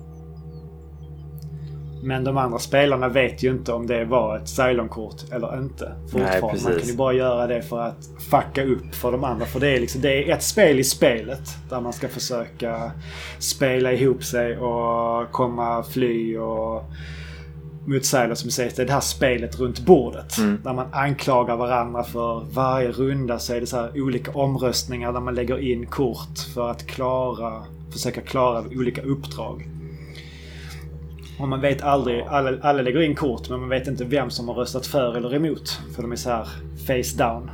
Men de andra spelarna vet ju inte om det var ett Cylon-kort eller inte. Nej, man kan ju bara göra det för att fucka upp för de andra. För det är, liksom, det är ett spel i spelet där man ska försöka spela ihop sig och komma fly och mot Silas som säger det är det här spelet runt bordet. Mm. Där man anklagar varandra för varje runda så är det så här olika omröstningar där man lägger in kort för att klara, försöka klara olika uppdrag. Och man vet aldrig, alla, alla lägger in kort men man vet inte vem som har röstat för eller emot. För de är så här face down.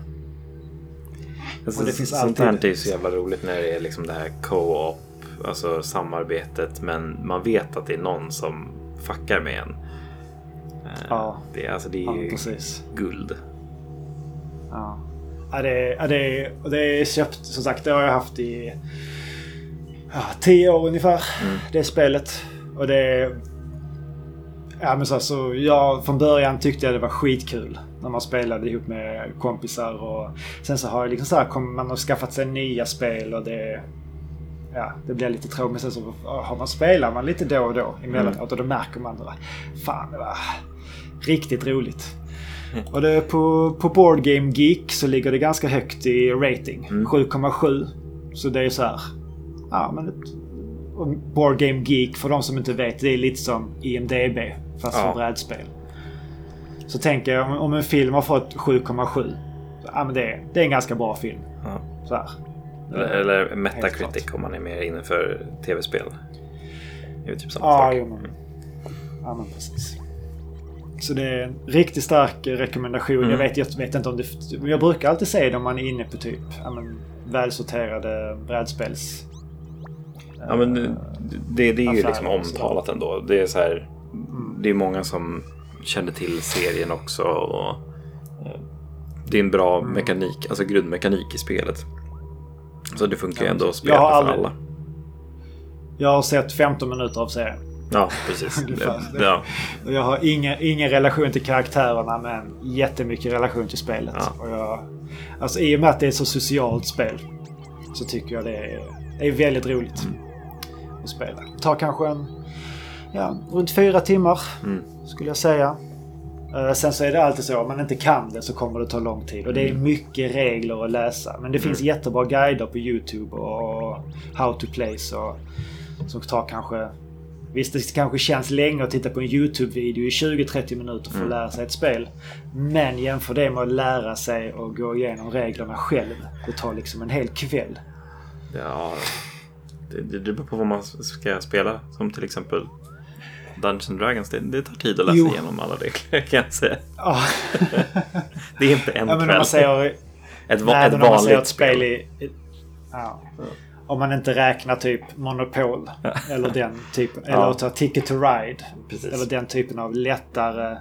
Alltså, det finns sånt här är så jävla roligt när det är liksom det här co-op, alltså samarbetet. Men man vet att det är någon som fuckar med en. Ja. Det, alltså, det är ja, precis. guld. Ja. Ja, det, ja, det, det är köpt, som sagt, det har jag haft i ja, tio år ungefär. Mm. Det spelet. Och det... Ja, men så, så jag, från början tyckte jag det var skitkul när man spelade ihop med kompisar. Och sen så har jag liksom så här, man har skaffat sig nya spel och det... Ja, det blir lite tråkigt. Men sen så har man, spelar man lite då och då emellanåt mm. och då märker man det. Fan, det var riktigt roligt. Och det, på, på Board Game Geek så ligger det ganska högt i rating. Mm. 7,7. Så det är så här. Ja, men ett, Board Game Geek, för de som inte vet, det är lite som IMDB. Fast ja. för brädspel. Så tänker jag, om, om en film har fått 7,7. Ja, men det, det är en ganska bra film. Ja. Så här. Eller, eller Metacritic om man är mer inne för tv-spel. Det är typ samma ja, sak. Jo, men, ja, men precis. Så det är en riktigt stark rekommendation. Mm. Jag, vet, jag vet inte om det... Jag brukar alltid säga det om man är inne på typ ja, men, välsorterade brädspels... Ja men det, det är ju liksom omtalat ändå. Det är så här... Mm. Det är många som känner till serien också. Och, det är en bra mm. mekanik, alltså grundmekanik i spelet. Så det funkar ju ändå att spela för alla. Jag har sett 15 minuter av serien. Ja, precis. ja. Jag har ingen, ingen relation till karaktärerna men jättemycket relation till spelet. Ja. Och jag, alltså, I och med att det är ett så socialt spel så tycker jag det är, är väldigt roligt mm. att spela. Det tar kanske en, ja, runt fyra timmar mm. skulle jag säga. Uh, sen så är det alltid så, om man inte kan det så kommer det ta lång tid. Och det är mm. mycket regler att läsa. Men det finns mm. jättebra guider på YouTube och How to Play så, som tar kanske Visst, det kanske känns länge att titta på en YouTube-video i 20-30 minuter för att mm. lära sig ett spel. Men jämför det med att lära sig och gå igenom reglerna själv. Det tar liksom en hel kväll. Ja, det, det beror på vad man ska spela. Som till exempel Dungeons Dragons. Det, det tar tid att läsa jo. igenom alla regler kan jag säga. Ja. det är inte en ja, men kväll. Säger, ett, nej, ett vanligt ett spel. I, ja. Om man inte räknar typ Monopol. eller den typen. Eller Ja. ta Ticket to Ride. Precis. Eller den typen av lättare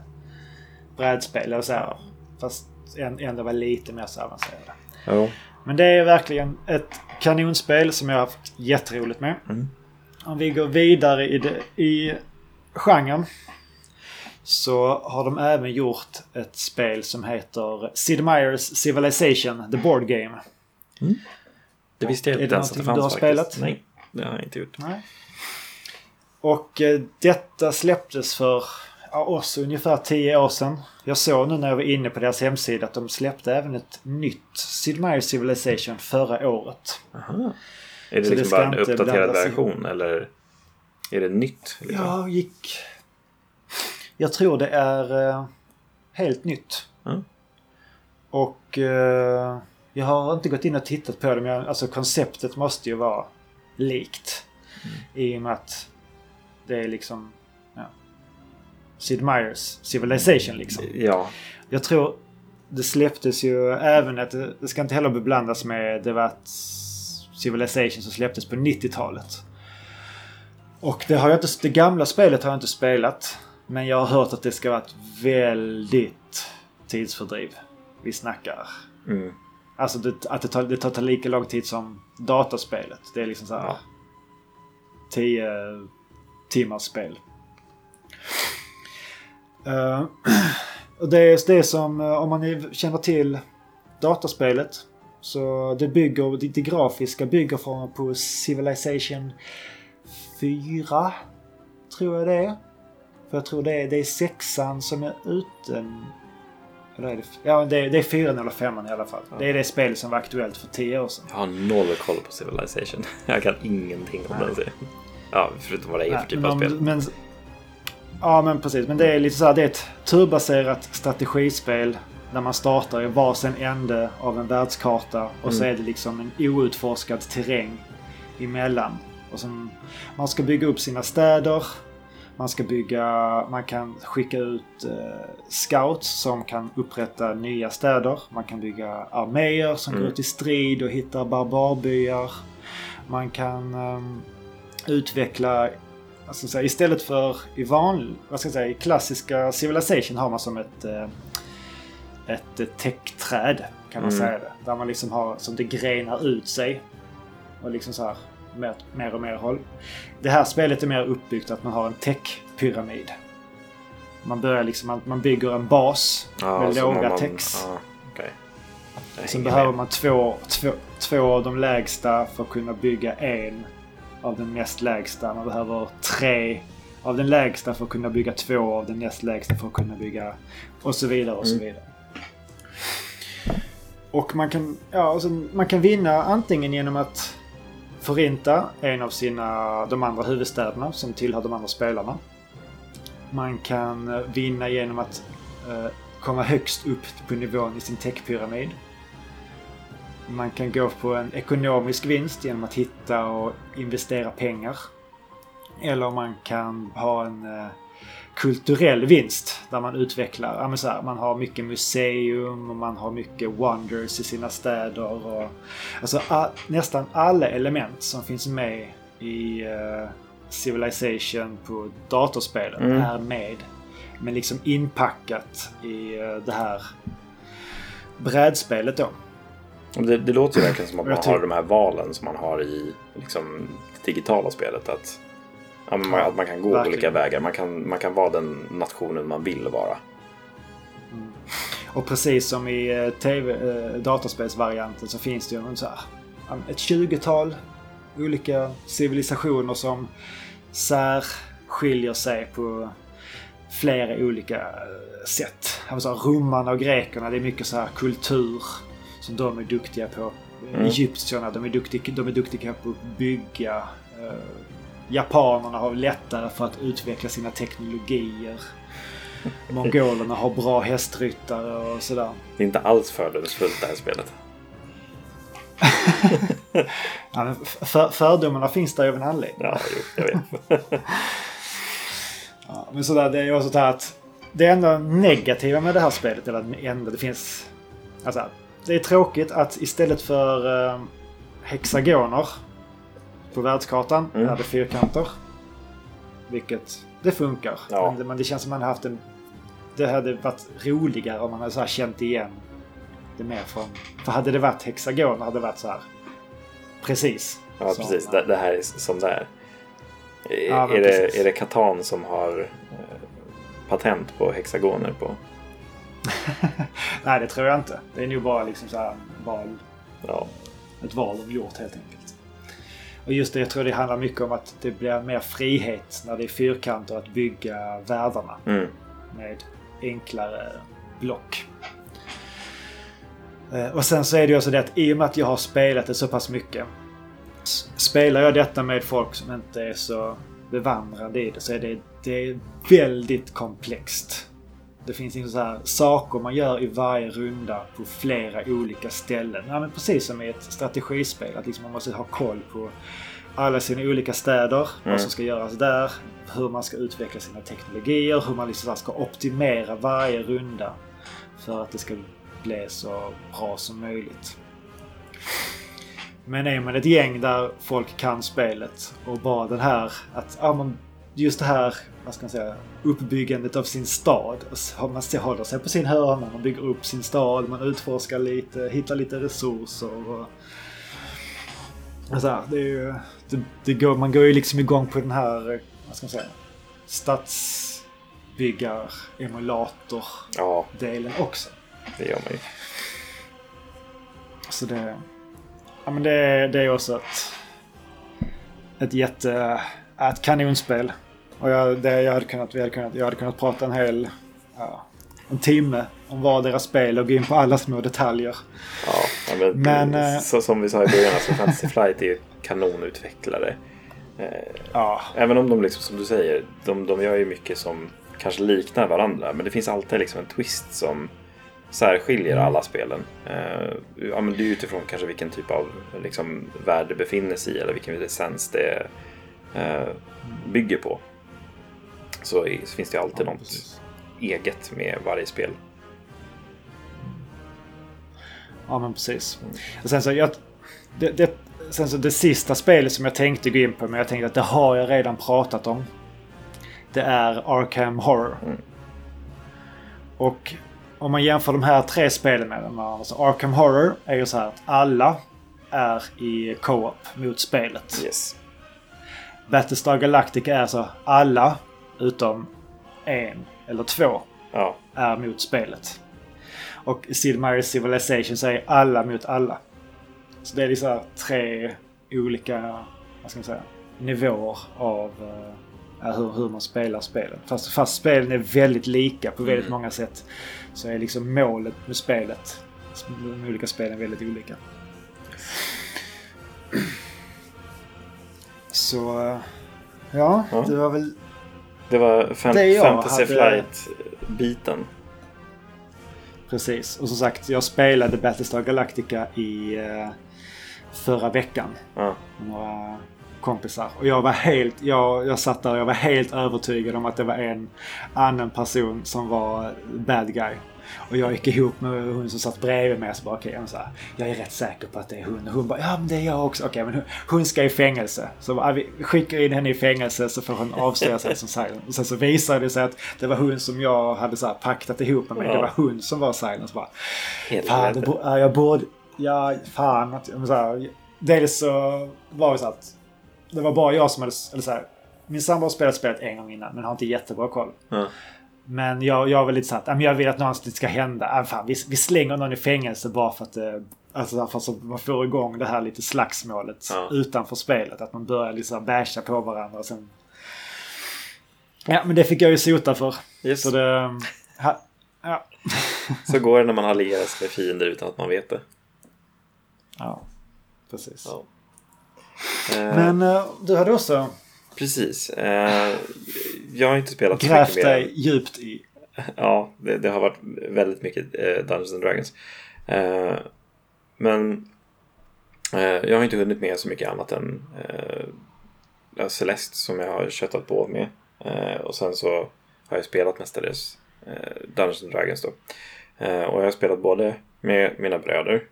brädspel. Eller så här. Fast än- ändå var lite mer så avancerade. Jo. Men det är verkligen ett kanonspel som jag har haft jätteroligt med. Mm. Om vi går vidare i, det, i genren. Så har de även gjort ett spel som heter Sid Meier's Civilization, The Board Game. Det visste jag Är inte det ens att det någonting fanns du har faktiskt. spelat? Nej, det har jag inte gjort. Nej. Och eh, detta släpptes för ja, oss ungefär 10 år sedan. Jag såg nu när jag var inne på deras hemsida att de släppte även ett nytt Sid Meier's Civilization förra året. Aha. Är det Så det liksom ska bara en uppdaterad version eller är det nytt? Liksom? Jag gick... Jag tror det är eh, helt nytt. Mm. Och eh, jag har inte gått in och tittat på det men jag, alltså konceptet måste ju vara likt. I och med att det är liksom ja, Sid Meier's Civilization liksom. Ja, Jag tror det släpptes ju även att det, ska inte heller beblandas med det var Civilization som släpptes på 90-talet. Och det, har jag inte, det gamla spelet har jag inte spelat. Men jag har hört att det ska vara ett väldigt tidsfördriv. Vi snackar. mm. Alltså det, att det tar, det tar lika lång tid som dataspelet. Det är liksom så här Ja. 10 timmars spel. Eh, och det är det som, eh, om man känner till dataspelet. Så det bygger, det, det grafiska bygger från på Civilization 4. Tror jag det är. För jag tror det är, det är sexan som är ute. Eller är det, ja, det är, det är fyran eller femman i alla fall. Det är det spel som var aktuellt för 10 år sedan. jag har noll koll på Civilization. Jag kan ingenting om den serien. Ja, förutom vad det är för typ av spel. Men, ja, men precis. Men det är lite så här, det är ett turbaserat strategispel. Där man startar i varsin ände av en världskarta. Och så Mm. är det liksom en outforskad terräng emellan. Och som, man ska bygga upp sina städer. Man ska bygga, man kan skicka ut eh, scouts som kan upprätta nya städer. Man kan bygga arméer som Mm. går ut i strid och hittar barbarbyar. Man kan ehm, utveckla Alltså, så här, istället för i vanlig, vad ska jag säga, i klassiska Civilization har man som ett, eh, ett eh, täckträd kan man Mm. säga det. Där man liksom har, som det grenar ut sig. Och liksom så här, mer, mer och mer håll. Det här spelet är mer uppbyggt att man har en täckpyramid. Man börjar liksom, man, man bygger en bas med så låga man- täcks. Ja. Jag Sen behöver med. man två, två, två av de lägsta för att kunna bygga en av den näst lägsta. Man behöver tre av den lägsta för att kunna bygga två av den näst lägsta för att kunna bygga och så vidare och så Mm. vidare. Och man kan, ja, alltså, man kan vinna antingen genom att förinta en av sina, de andra huvudstäderna som tillhör de andra spelarna. Man kan eh, vinna genom att eh, komma högst upp på nivån i sin techpyramid. Man kan gå på en ekonomisk vinst genom att hitta och investera pengar. Eller man kan ha en eh, kulturell vinst där man utvecklar, ja, här, man har mycket museum och man har mycket wonders i sina städer. Och, alltså a, nästan alla element som finns med i eh, Civilization på datorspelen Mm. är med. Men liksom inpackat i eh, det här brädspelet då. Det, det låter ju verkligen som att man har de här valen som man har i liksom, det digitala spelet. Att, ja, man, att man kan gå verkligen. olika vägar. Man kan, man kan vara den nationen man vill vara. Och precis som i eh, TV, eh, dataspelsvarianten så finns det ju så här, ett 20-tal olika civilisationer som särskiljer sig på flera olika eh, sätt. Alltså romarna och grekerna, det är mycket så här kultur som de är duktiga på. Mm. Egyptierna, de är, duktiga, de är duktiga på att bygga. Japanerna har lättare för att utveckla sina teknologier. Mongolerna har bra hästryttare och sådär. Det är inte alls fördomsfullt det här spelet. Ja, för, fördomarna finns där av en anledning. Ja, jo, jag vet. Ja, men sådär, det är ju också så att det enda negativa med det här spelet, eller det enda, det finns... Alltså, det är tråkigt att istället för eh, hexagoner på världskartan Mm. är det fyrkanter. Vilket det funkar. Ja. Men, det, men det känns som man har haft en... Det hade varit roligare om man hade så här känt igen det mer från... För hade det varit hexagon hade det varit så här... Precis. Ja, som- precis. Det, det här är som det är. Ja, är, precis. det, är det Catan som har eh, patent på hexagoner på? Nej, det tror jag inte. Det är nog bara liksom så här val, Ja, ett val de gjort helt enkelt. Och just det, jag tror det handlar mycket om att det blir mer frihet när det är fyrkanter att bygga världarna mm. med enklare block. Eh, Och sen så är det ju också det att i och med att jag har spelat det så pass mycket. Spelar jag detta med folk som inte är så bevandrade i det så är det, det är väldigt komplext. Det finns liksom så här saker man gör i varje runda på flera olika ställen. Ja, men precis som i ett strategispel. Att liksom man måste ha koll på alla sina olika städer. Mm. Vad som ska göras där. Hur man ska utveckla sina teknologier. Hur man liksom ska optimera varje runda. För att det ska bli så bra som möjligt. Men är man ett gäng där folk kan spelet och bara den här att ja, man, just det här vad ska man säga, uppbyggandet av sin stad. Man hålla sig på sin hörna, man bygger upp sin stad, man utforskar lite, hittar lite resurser. Och, och så här, det är ju, det, det går, man går ju liksom igång på den här, vad ska man säga, stadsbyggar-emulator-delen ja, också. det gör man ju. Så det... Ja men det, det är också ett... Ett jätte... Ett kanonspel. Och jag, det, jag, hade kunnat, vi hade kunnat, jag hade kunnat prata en hel... Ja, en timme om var deras spel och gå in på alla små detaljer. Ja, men, Men, eh, så, som vi sa i början, alltså Fantasy Flight är ju kanonutvecklare. Eh, Ja, Även om de, liksom, som du säger, de, de gör ju mycket som kanske liknar varandra. Men det finns alltid liksom en twist som särskiljer Mm. alla spelen. Eh, ja, men det är utifrån kanske vilken typ av liksom, värld det befinner sig i eller vilken essens det bygger på. Så, finns det alltid Ja, något precis. eget med varje spel. ja men precis. Och sen så, jag, det, det, sen så det sista spelet som jag tänkte gå in på, men jag tänkte att det har jag redan pratat om. Det är Arkham Horror. Mm. Och om man jämför de här tre spelen med varandra. Alltså Arkham Horror är ju så här att alla är i co-op mot spelet. Yes. Battlestar Galactica är så alla utom en eller två Ja, är mot spelet. Och Sid Meier's Civilization så är alla mot alla. Så det är liksom tre olika vad ska man säga, nivåer av eh, hur, hur man spelar spelen. Fast, fast spelen är väldigt lika på väldigt Mm. många sätt så är liksom målet med spelet, de olika spelen väldigt olika. Så ja, Ja. det var väl det var fan- Det Fantasy hade- Flight-biten. Precis. Och som sagt, jag spelade Battlestar Galactica i eh, förra veckan. Ja. Några kompisar. Och jag var helt, jag, jag satt där och jag var helt övertygad om att det var en annan person som var bad guy. Och jag gick ihop med hon som satt bredvid mig och så bara okej, jag, så här, jag är rätt säker på att det är hon. Och hon bara ja men det är jag också. Okej men hon, ska i fängelse. Så bara, vi skickar in henne i fängelse så får hon avslöja sig som Silence. Och sen så visade det sig att det var hon som jag hade så här paktat ihop med. Ja. Det var hon som var Silence. Bara. Fan, det bo- ja, jag borde... Ja, fan. Att, så här, dels så var det så att det var bara jag som hade... Eller så här, min sambo har spelat spelet en gång innan men har inte jättebra koll. Ja. Men jag, jag var lite så att ja, men jag vill att någonting ska hända. Fan, vi, vi slänger någon i fängelse bara för att, eh, alltså, för att man får igång det här lite slagsmålet Ja. utanför spelet. Att man börjar liksom basha på varandra och sen... Ja, men det fick jag ju sota för. Yes. Så det... Ha, ja. Så går det när man allierar sig med fiender utan att man vet det. ja, precis. Ja. Eh, Men eh, du hade också Precis. Eh, jag har inte spelat så grävt mycket mer. dig djupt i. Ja, det, det har varit väldigt mycket eh, Dungeons and Dragons. Eh, men eh, jag har inte hunnit med så mycket annat än eh, Celeste som jag har köttat på med. Eh, och sen så har jag spelat mestadels Dungeons and Dragons då. Och jag har spelat både med mina bröder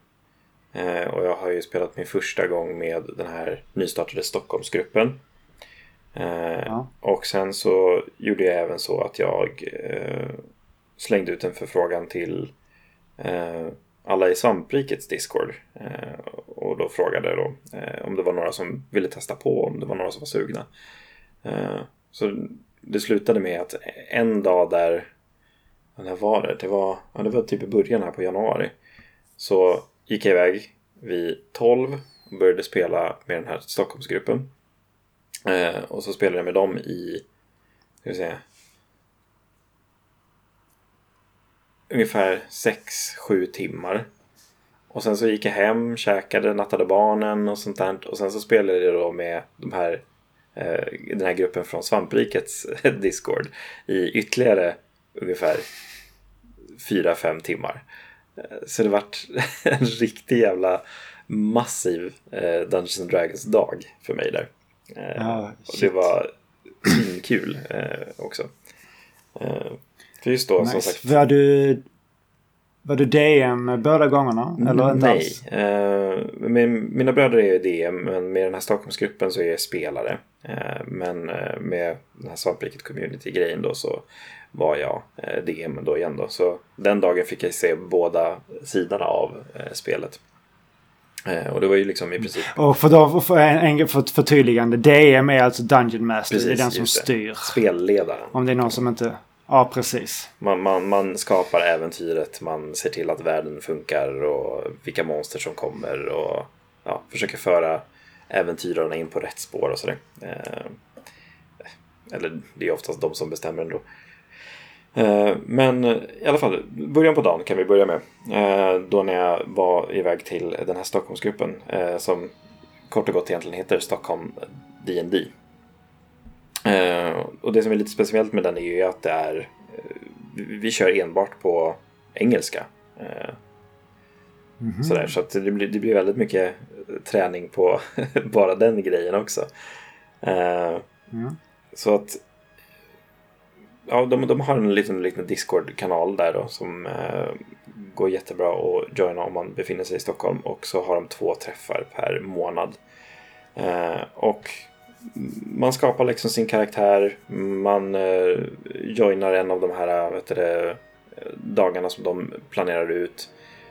och jag har ju spelat min första gång med den här nystartade Stockholmsgruppen. Eh, Ja. Och sen så gjorde jag även så att jag eh, slängde ut en förfrågan till eh, alla i Svamprikets Discord. Eh, och då frågade då eh, om det var några som ville testa på, om det var några som var sugna. Så det slutade med att en dag där, när var det? Det var, ja, det var typ i början här på januari. Så gick jag iväg vid 12 och började spela med den här Stockholmsgruppen. Eh, och så spelade jag med dem i, ska vi se, ungefär 6-7 timmar. Och sen så gick jag hem, käkade, nattade barnen och sånt där. Och sen så spelade jag då med de här, eh, den här gruppen från Svamprikets Discord i ytterligare ungefär 4-5 timmar. Eh, så det vart en riktig jävla massiv eh, Dungeons and Dragons dag för mig där. Eh, Ja, det var kul eh, också. Eh, för just då, som Nice. sagt. Var du, var du DM båda gångerna? Eller inte Nej. alls? Min, mina bröder är ju DM, men med den här Stockholmsgruppen så är jag spelare. Eh, men med den här Svampriket Community-grejen då så var jag DM då igen då. Så den dagen fick jag se båda sidorna av spelet. Eh, och det var ju liksom i princip Och för, då, för, en, för ett förtydligande. DM är alltså Dungeon Master. det är Precis, den som styr. spelledaren. Om det är någon som inte... Ja, precis. Man, man, man skapar äventyret, man ser till att världen funkar och vilka monster som kommer och ja, försöker föra äventyrarna in på rätt spår och sådär. Eh, eller det är oftast de som bestämmer ändå. Eh, men i alla fall, början på dagen kan vi börja med. Eh, då när jag var iväg till den här Stockholmsgruppen eh, som kort och gott egentligen heter Stockholm D&D. Och det som är lite speciellt med den är ju att det är vi kör enbart på engelska. Eh, Mhm. Sådär, så att det, blir, det blir väldigt mycket träning på bara den grejen också. Ja. så att ja, de, de har en liten, liten Discord-kanal där då som eh, går jättebra att joina om man befinner sig i Stockholm. Och så har de två träffar per månad. Eh, och man skapar liksom sin karaktär. Man eh, joinar en av de här eh, vet du, eh, dagarna som de planerar ut.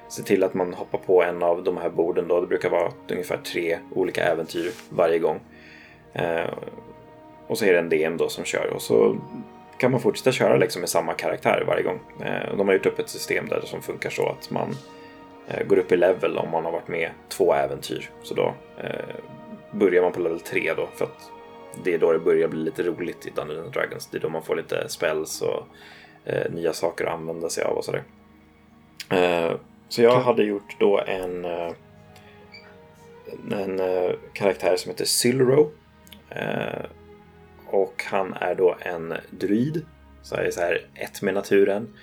Se till att man hoppar på en av de här borden då. Det brukar vara ungefär tre olika äventyr varje gång. Eh, och så är det en DM då som kör. Och så kan man fortsätta köra liksom med samma karaktär varje gång. Eh, de har gjort upp ett system där som funkar så att man eh, går upp i level om man har varit med två äventyr. Så då eh, börjar man på level 3 då för att det är då det börjar bli lite roligt i Dungeons Dragons. Det är då man får lite spells och nya saker att använda sig av och sådär. Så jag hade gjort då en, en karaktär som heter Sylro. Och han är då en druid. Så är så här ett med naturen.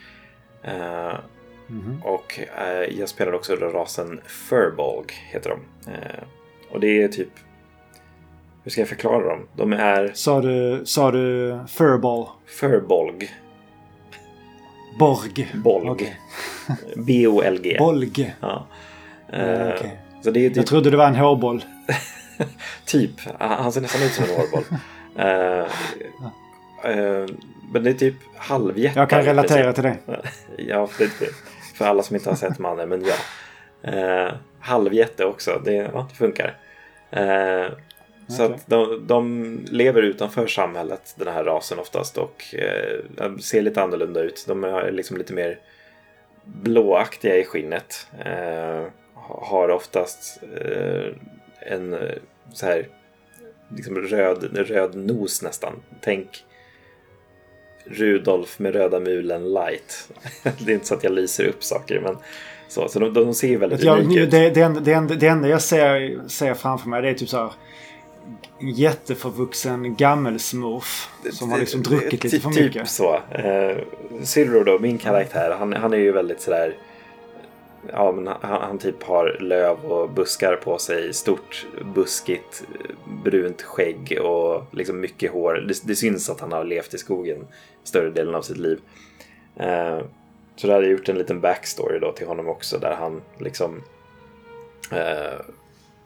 Eh, Mhm. och eh, jag spelar också rasen Furbolg, heter de. Eh, och det är typ... Hur ska jag förklara dem? De är Sa du, sa du furball? Furbolg. Borg? Bolg. Okej. B-O-L-G. Bolg? Ja. Eh, okej. Så det är typ, Jag trodde det var en hårboll. typ. Han ser nästan ut som en hårboll. Eh, eh, men det är typ halvjättar. Jag kan relatera till det. Ja, för, för alla som inte har sett mannen, men ja. Eh, halvjätte också, det, ja, det funkar. Eh, så att de, de lever utanför samhället, den här rasen oftast, och eh, ser lite annorlunda ut. De är liksom lite mer blåaktiga i skinnet. Eh, har oftast eh, en så här liksom röd, röd nos nästan. Tänk Rudolf med röda mulen light. det är inte så att jag lyser upp saker men så, så de, de ser väldigt Jag, unika ut. det, det, det, det enda jag ser, ser framför mig det är typ så här en jätteförvuxen gammelsmurf som har liksom druckit lite för Ty- mycket. Typ så. Eh, Silro då, min karaktär, han, han är ju väldigt sådär Ja, men han, han typ har löv och buskar på sig, stort buskigt brunt skägg och liksom mycket hår. Det, det syns att han har levt i skogen större delen av sitt liv. Eh, så där hade jag gjort en liten backstory då till honom också där han liksom eh,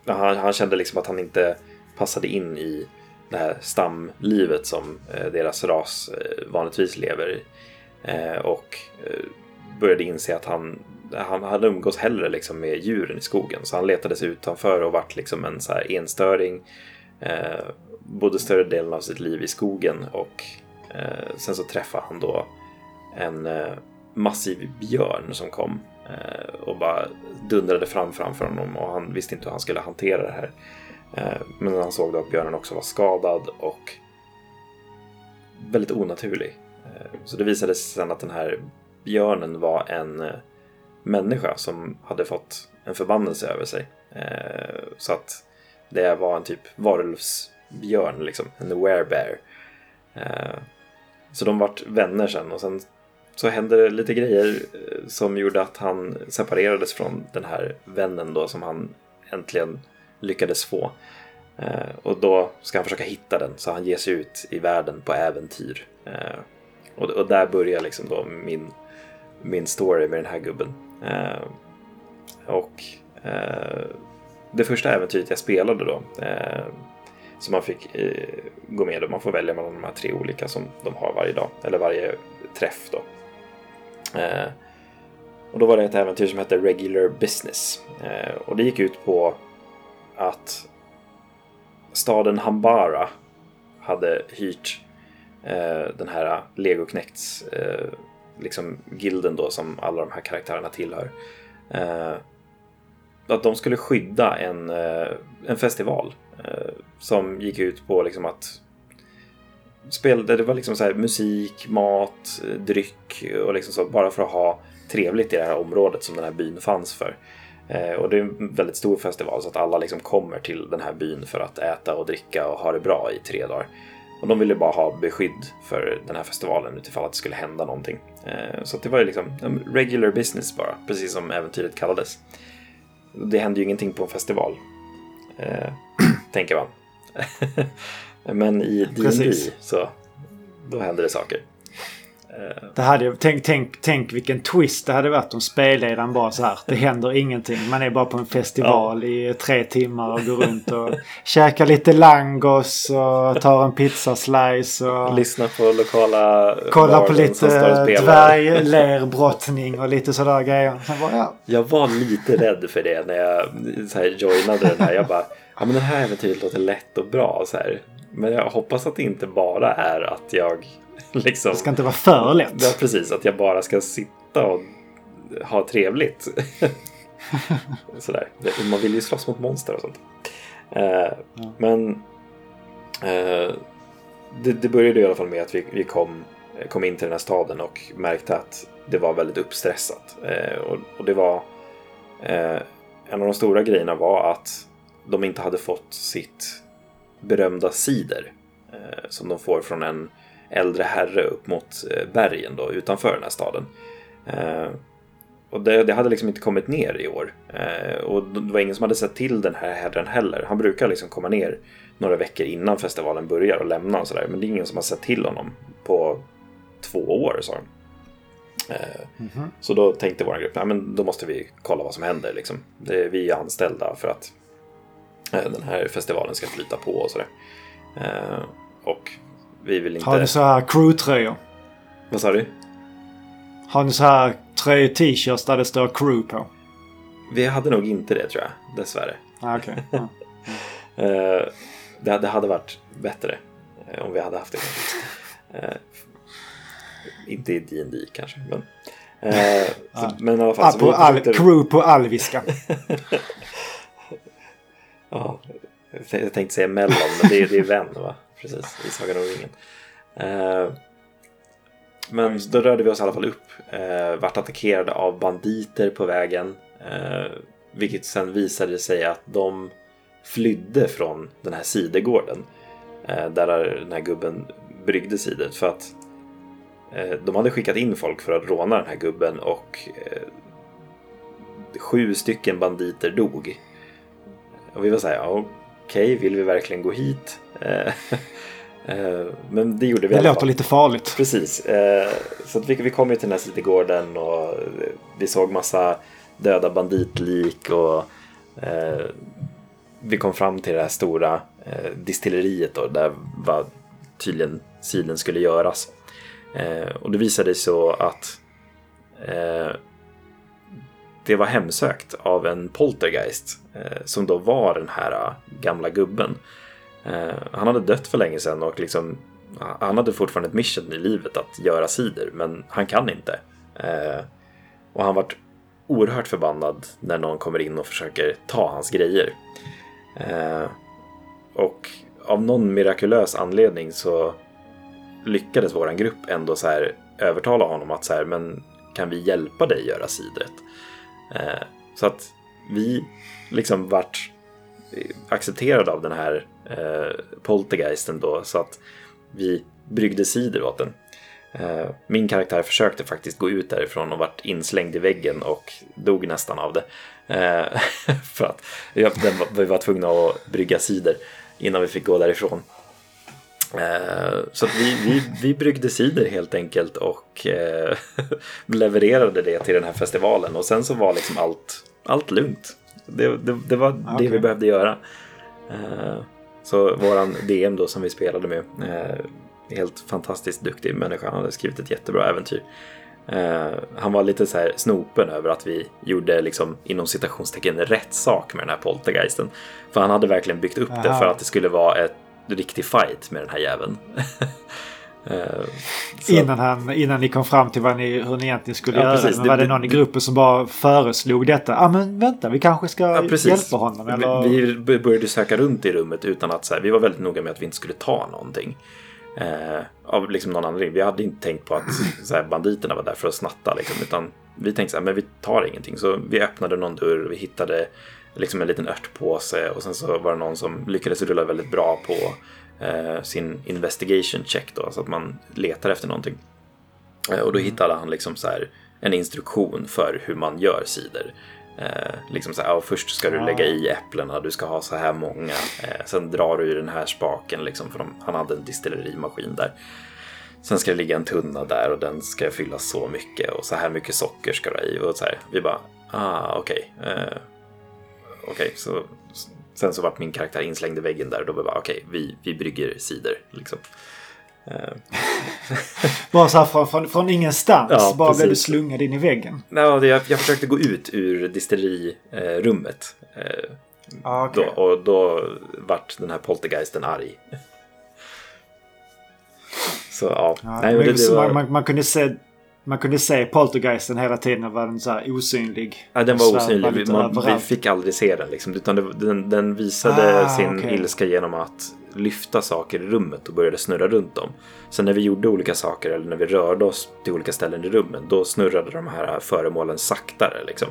han, han kände liksom att han inte passade in i det här stamlivet som eh, deras ras eh, vanligtvis lever i. Eh, och eh, började inse att han, han hade umgås hellre liksom med djuren i skogen. Så han letade sig utanför och vart liksom en så här enstöring. Eh, bodde större delen av sitt liv i skogen och eh, sen så träffade han då en eh, massiv björn som kom eh, och bara dundrade fram framför honom och han visste inte hur han skulle hantera det här. Eh, men han såg då att björnen också var skadad och väldigt onaturlig. Eh, så det visade sig sen att den här björnen var en eh, människa som hade fått en förbannelse över sig. Eh, så att det var en typ varulvsbjörn, liksom, en werebear. Eh, så de vart vänner sen och sen så hände det lite grejer eh, som gjorde att han separerades från den här vännen då som han äntligen lyckades få. Eh, och då ska han försöka hitta den så han ger sig ut i världen på äventyr. Eh, och, och, där börjar liksom då min, min story med den här gubben. Eh, och eh, det första äventyret jag spelade då eh, som man fick eh, gå med och man får välja mellan de här tre olika som de har varje dag, eller varje träff då. Eh, och då var det ett äventyr som hette Regular Business. Eh, och det gick ut på att staden Hambara hade hyrt eh, den här Lego Knects eh, liksom gilden då som alla de här karaktärerna tillhör. Eh, att de skulle skydda en, eh, en festival eh, som gick ut på liksom att spela, det var liksom så musik, mat, dryck och liksom så bara för att ha trevligt i det här området som den här byn fanns för. Eh, och det är en väldigt stor festival så att alla liksom kommer till den här byn för att äta och dricka och ha det bra i tre dagar. Och de ville bara ha beskydd för den här festivalen utifall att det skulle hända någonting. Eh, så det var ju liksom regular business bara, precis som äventyret kallades. Det hände ju ingenting på en festival, eh, tänker man. Men i D&D så då händer det saker. Eh, det hade, tänk, tänk, tänk vilken twist det hade varit om spelledaren bara så här. Det händer ingenting. Man är bara på en festival ja. i tre timmar och går runt och käkar lite langos och tar en pizzaslice. Och Lyssnar på lokala Kollar på lite dvärglerbrottning och lite sådär grejer. Bara, ja. Jag var lite rädd för det när jag så här, joinade den här. Jag bara, ja men det här äventyret låter lätt och bra. Så här. Men jag hoppas att det inte bara är att jag liksom. Det ska inte vara för lätt. Ja, precis. Att jag bara ska sitta och ha trevligt. Sådär. Man vill ju slåss mot monster och sånt. Eh, ja. Men eh, det, det, började i alla fall med att vi, vi kom, kom in till den här staden och märkte att det var väldigt uppstressat. Eh, och, och, det var eh, en av de stora grejerna var att de inte hade fått sitt berömda cider eh, som de får från en äldre herre upp mot eh, bergen då, utanför den här staden. Eh, och det, det, hade liksom inte kommit ner i år. Eh, och det var ingen som hade sett till den här herren heller. Han brukar liksom komma ner några veckor innan festivalen börjar och lämna och sådär. Men det är ingen som har sett till honom på två år, sa de. Mm -hmm. Så då tänkte vår grupp, men då måste vi kolla vad som händer. Liksom. Det, vi är anställda för att den här festivalen ska flyta på och sådär. Och vi vill inte... Har ni så här crew-tröjor? Vad sa du? Har ni så här tröjor, t-shirts där det står crew på? Vi hade nog inte det tror jag, dessvärre. Ah, okay. Ah. uh, det, det, hade varit bättre uh, om vi hade haft det. Uh, inte i D&D kanske, men... så, men i alla fall, ah, på all, crew på alviska. ja, jag tänkte säga mellon, men det är, det är vän va? Precis, i Sagan om ringen. Eh, men då rörde vi oss i alla fall upp. Eh, vart attackerade av banditer på vägen. Eh, vilket sen visade sig att de flydde från den här sidegården. Eh, där den här gubben bryggde sidet. För att eh, de hade skickat in folk för att råna den här gubben och eh, sju stycken banditer dog. Och vi var så här, ja, okej, okay, vill vi verkligen gå hit? Eh, eh, men det gjorde vi Det låter lite farligt. Precis. Eh, så vi, vi kom ju till den här citegården och vi såg massa döda banditlik och vi kom fram till det här stora distilleriet då, där var tydligen silen skulle göras. Och det visade sig så att det var hemsökt av en poltergeist eh, som då var den här ah, gamla gubben. Eh, han hade dött för länge sedan och liksom, ah, han hade fortfarande ett mission i livet att göra cider, men han kan inte. Eh, och han vart oerhört förbannad när någon kommer in och försöker ta hans grejer. Eh, och av någon mirakulös anledning så lyckades våran grupp ändå så här övertala honom att så här, men kan vi hjälpa dig göra sidret? Eh, så att vi liksom vart accepterade av den här eh, poltergeisten då så att vi bryggde cider åt den. Eh, min karaktär försökte faktiskt gå ut därifrån och vart inslängd i väggen och dog nästan av det. Eh, för att vi var tvungna att brygga cider innan vi fick gå därifrån. Eh, så vi, vi, vi bryggde cider helt enkelt och levererade det till den här festivalen och sen så var liksom allt, allt lugnt. Det, det, det var okay. det vi behövde göra. Så våran DM då som vi spelade med helt fantastiskt duktig människa. Han hade skrivit ett jättebra äventyr. Han var lite så här snopen över att vi gjorde liksom inom citationstecken rätt sak med den här poltergeisten. För han hade verkligen byggt upp Aha. det för att det skulle vara ett riktig fight med den här jäveln. uh, innan, han, innan ni kom fram till vad ni, hur ni egentligen skulle ja, göra. Precis, men var det, det någon i gruppen som bara föreslog detta? Ja ah, men vänta vi kanske ska ja, hjälpa honom. Eller? Vi, vi började söka runt i rummet utan att så här, vi var väldigt noga med att vi inte skulle ta någonting. Eh, av liksom någon anledning. Vi hade inte tänkt på att så här, banditerna var där för att snatta. Liksom, utan vi tänkte så här, men vi tar ingenting. Så vi öppnade någon dörr, vi hittade liksom en liten örtpåse och sen så var det någon som lyckades rulla väldigt bra på eh, sin investigation check då, så att man letar efter någonting. Eh, och då mm. hittade han liksom så här, en instruktion för hur man gör cider. Eh, liksom så här, ja, först ska du lägga i äpplena, du ska ha så här många. Eh, sen drar du i den här spaken, liksom, för de, han hade en distillerimaskin där. Sen ska det ligga en tunna där och den ska fyllas så mycket och så här mycket socker ska det i. Och så här, vi bara, ah okej. Okay. Okej, okay, så sen så vart min karaktär inslängd i väggen där och då var bara, okej, okay, vi, vi brygger cider. Liksom. Eh. bara så här från, från, från ingenstans. Ja, bara blev du slungad in i väggen. Ja, jag, jag försökte gå ut ur distillerierummet. Eh, ah, okay. då, och då vart den här poltergeisten arg. Så ja. ja Nej, det, det var... man, man, kunde se man kunde se poltergeisten hela tiden. Var den så här osynlig? Ja, den var osynlig. Man, vi fick aldrig se den. Liksom, utan det, den, den visade ah, sin okay. ilska genom att lyfta saker i rummet och började snurra runt dem. Sen när vi gjorde olika saker eller när vi rörde oss till olika ställen i rummet då snurrade de här föremålen saktare. Liksom.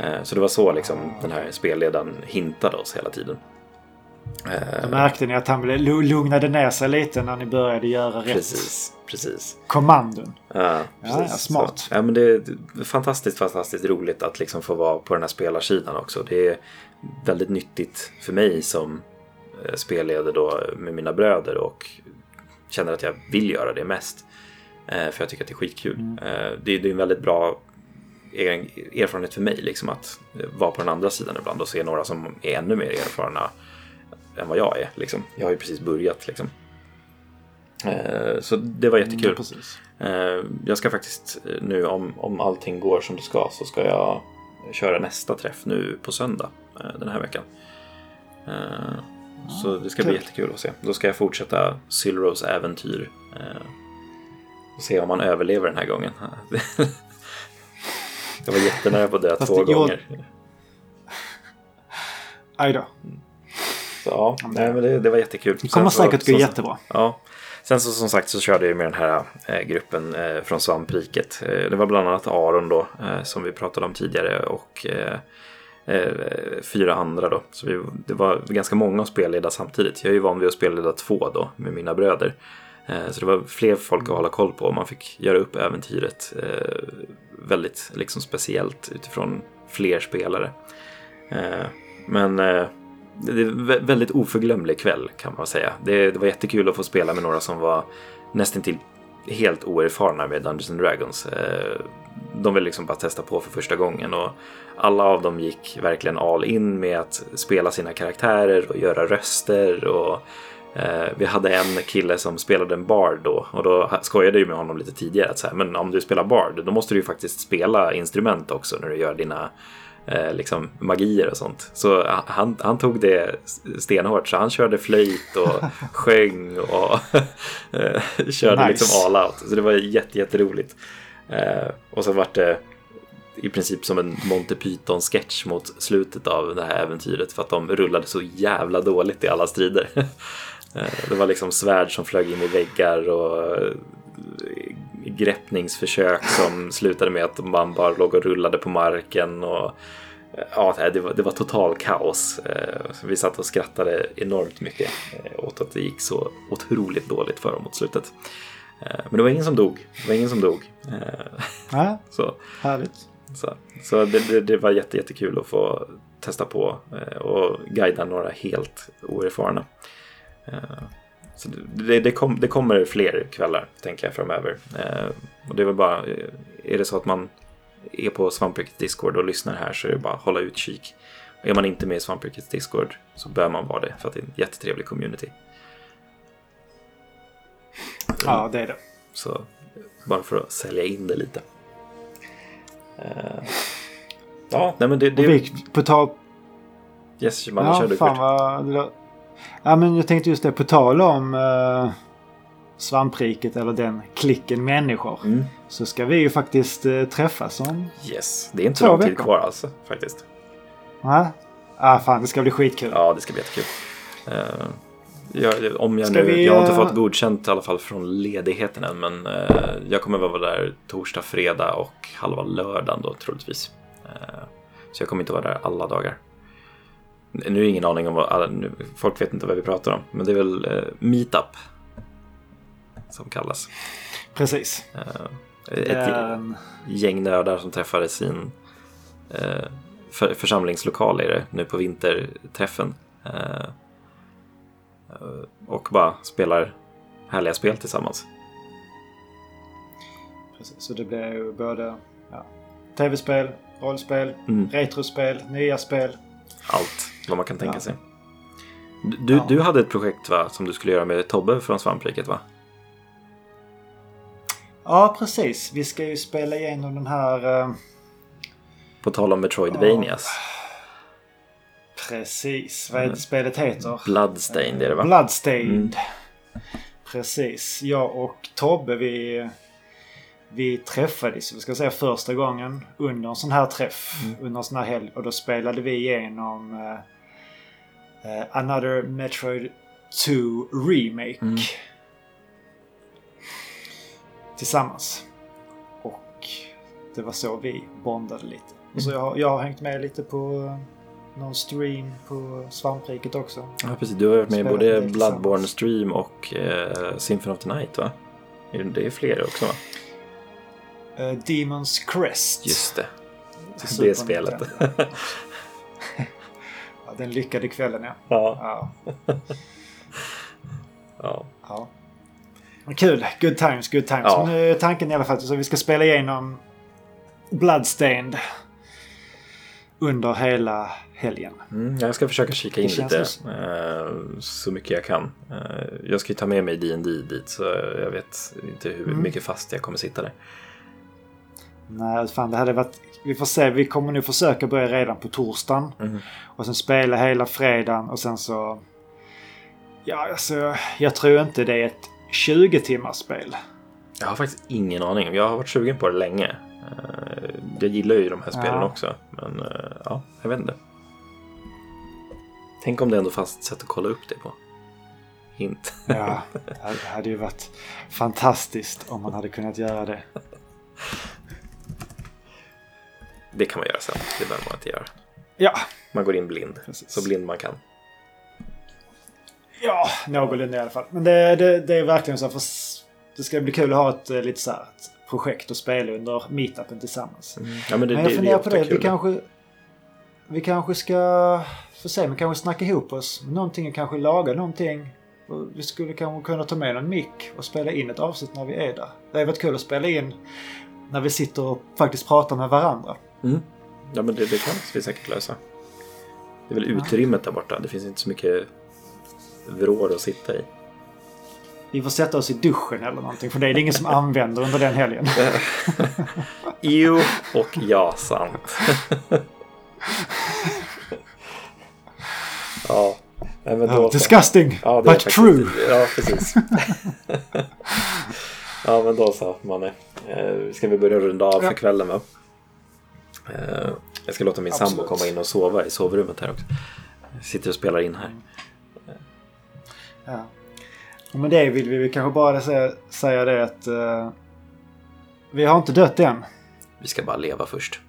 Eh, så det var så liksom, den här spelledaren hintade oss hela tiden. Då märkte ni att han lugnade ner sig lite när ni började göra rätt precis, precis. kommandon. Ja, ja, ja smart. Så, ja, men det är fantastiskt, fantastiskt roligt att liksom få vara på den här spelarsidan också. Det är väldigt nyttigt för mig som Eh, spelleder då med mina bröder och känner att jag vill göra det mest. Eh, för jag tycker att det är skitkul. Mm. Eh, det, är en väldigt bra erfarenhet för mig liksom att vara på den andra sidan ibland och se några som är ännu mer erfarna än vad jag är. Liksom. Jag har ju precis börjat liksom. Så det var jättekul. Mm, jag ska faktiskt nu om, om allting går som det ska så ska jag köra nästa träff nu på söndag den här veckan. Så det ska bli jättekul att se. Då ska jag fortsätta Sylros äventyr. Eh, och se om man överlever den här gången. jag var jättenära på att dö två gånger. Aj då. Så ja, nej, men det, det var jättekul. Det kommer säkert gå jättebra. Ja. Sen så som sagt så körde jag med den här eh, gruppen eh, från Svampriket. Eh, det var bland annat Aron då eh, som vi pratade om tidigare och eh, eh, fyra andra då. Så vi, det var ganska många att spelleda samtidigt. Jag är ju van vid att spelleda två då med mina bröder. Så det var fler folk att hålla koll på. Man fick göra upp äventyret väldigt liksom speciellt utifrån fler spelare. Men det är väldigt oförglömlig kväll kan man säga. Det, det var jättekul att få spela med några som var nästan till helt oerfarna med Dungeons and Dragons. Eh, de vill liksom bara testa på för första gången och alla av dem gick verkligen all in med att spela sina karaktärer och göra röster och eh, vi hade en kille som spelade en bard då och då skojade jag med honom lite tidigare att så här, men om du spelar bard då måste du ju faktiskt spela instrument också när du gör dina eh, liksom magier och sånt. Så han, han tog det stenhårt så han körde flöjt och sjöng och eh, körde Nice. liksom all out. Så det var jätte, jätteroligt. Eh, och så vart det i princip som en Monty Python-sketch mot slutet av det här äventyret för att de rullade så jävla dåligt i alla strider. Eh, det var liksom svärd som flög in i väggar och eh, greppningsförsök som slutade med att man bara låg och rullade på marken. Och, ja, det var, det var total kaos. Eh, Vi satt och skrattade enormt mycket eh, åt att det gick så otroligt dåligt för dem mot slutet. Eh, Men det var ingen som dog. Det var ingen som dog. Ja, Så härligt. så, så det, det, det var jätte, jättekul att få testa på och guida några helt oerfarna. Så det, det, kom, det kommer fler kvällar, tänker jag, framöver. Eh, Och det är väl bara, eh, är det så att man är på Svamprikets Discord och lyssnar här så är det bara att hålla utkik. Är man inte med i Svamprikets Discord så bör man vara det för att det är en jättetrevlig community. Ja, det är det. Så bara för att sälja in det lite. Eh, Ja, nej men det... Och det vi, på tal... yes, man Ja, körde fan först. vad... Ja, men jag tänkte just det. På tal om uh, svampriket eller den klicken människor. Mm. Så ska vi ju faktiskt uh, träffas om... Yes, det är inte Två lång tid veckor. kvar alltså faktiskt. Ja, ah, fan det ska bli skitkul. Ja, det ska bli jättekul. Eh, jag, om jag Ska nu, vi, jag har inte eh, fått godkänt i alla fall från ledigheten än, men eh, jag kommer vara där torsdag, fredag och halva lördagen då troligtvis. Eh, så jag kommer inte vara där alla dagar. Nu är ingen aning om vad, alla, nu, folk vet inte vad vi pratar om, men det är väl eh, meetup som kallas. Precis. Eh, ett, en- gäng nördar som träffades i sin eh, för, församlingslokal är det nu på vinterträffen. Eh, och bara spelar härliga spel tillsammans. Precis, så det blir ju både ja, tv-spel, rollspel, Mm. retrospel, nya spel. Allt vad man kan tänka Ja. sig. Du, Ja. du hade ett projekt va, som du skulle göra med Tobbe från Svampriket va? Ja, precis. Vi ska ju spela igenom den här... eh, På tal om Metroidvanias. precis, vad är det spelet heter? Bloodstained är det va? Bloodstained. Mm. Precis. Jag och Tobbe vi, vi träffades, vi ska säga första gången under en sån här träff. Mm. Under en sån här helg. Och då spelade vi igenom eh, eh, Another Metroid 2 Remake. Mm. Tillsammans. Och det var så vi bondade lite. Och så jag, har- jag har hängt med lite på eh, någon stream på Svampriket också. Ja, precis. Du har varit med i både. Bloodborne Stream och eh, Symphony of the Night va? Det- är fler också va? Eh, Demons Crest. Just det. Till Det spelet. Den lyckade kvällen ja. ja. Ja. ja. ja. Kul. Good times, good times. Ja. Men nu är tanken i alla fall att vi ska spela igenom Bloodstained under hela helgen. Mm, jag ska försöka kika in lite eh, så mycket jag kan. Eh, jag ska ju ta med mig D&D dit så jag vet inte hur Mm. mycket fast jag kommer sitta där. Nej, fan det hade varit... Vi får se. Vi kommer nu försöka börja redan på torsdagen. Mm. Och sen spela hela fredagen och sen så... Ja, alltså jag tror inte det är ett 20 timmars spel. Jag har faktiskt ingen aning. Jag har varit sugen på det länge. Eh, jag gillar ju de här spelen Ja. också. Men eh, ja, jag vet inte. Tänk om det ändå fanns ett sätt att kolla upp det på. Hint. Ja, det hade ju varit fantastiskt om man hade kunnat göra det. Det kan man göra sen. Det behöver man inte göra. Ja, Man går in blind. Precis. Så blind man kan. ja någorlunda i alla fall. Men det, det, det är verkligen så för det ska bli kul att ha ett eh, lite så här, ett projekt och spela under meetupen tillsammans. Ja, men det, Men jag funderar på det. Vi kanske, vi kanske ska... Få se, men kanske snacka ihop oss. Någonting, kanske laga någonting Och vi skulle kanske kunna ta med en mick och spela in ett avsnitt när vi är där. Det hade varit kul att spela in när vi sitter och faktiskt pratar med varandra. Mm. Ja, men det, det kan vi säkert lösa. Det är väl utrymmet där borta. Det finns inte så mycket vrår att sitta i. Vi får sätta oss i duschen eller någonting för det är det ingen som använder under den helgen. Jo och ja, sant. ja, men då disgusting, Ja, but true. Ja, precis. ja, men då så, Manne. Eh, ska vi börja runda av Ja. för kvällen va? Eh, jag ska låta min sambo Absolut. komma in och sova i sovrummet här också. Jag sitter och spelar in här. Ja. Med det vill vi väl kanske bara säga, säga det att eh, vi har inte dött än. Vi ska bara leva först.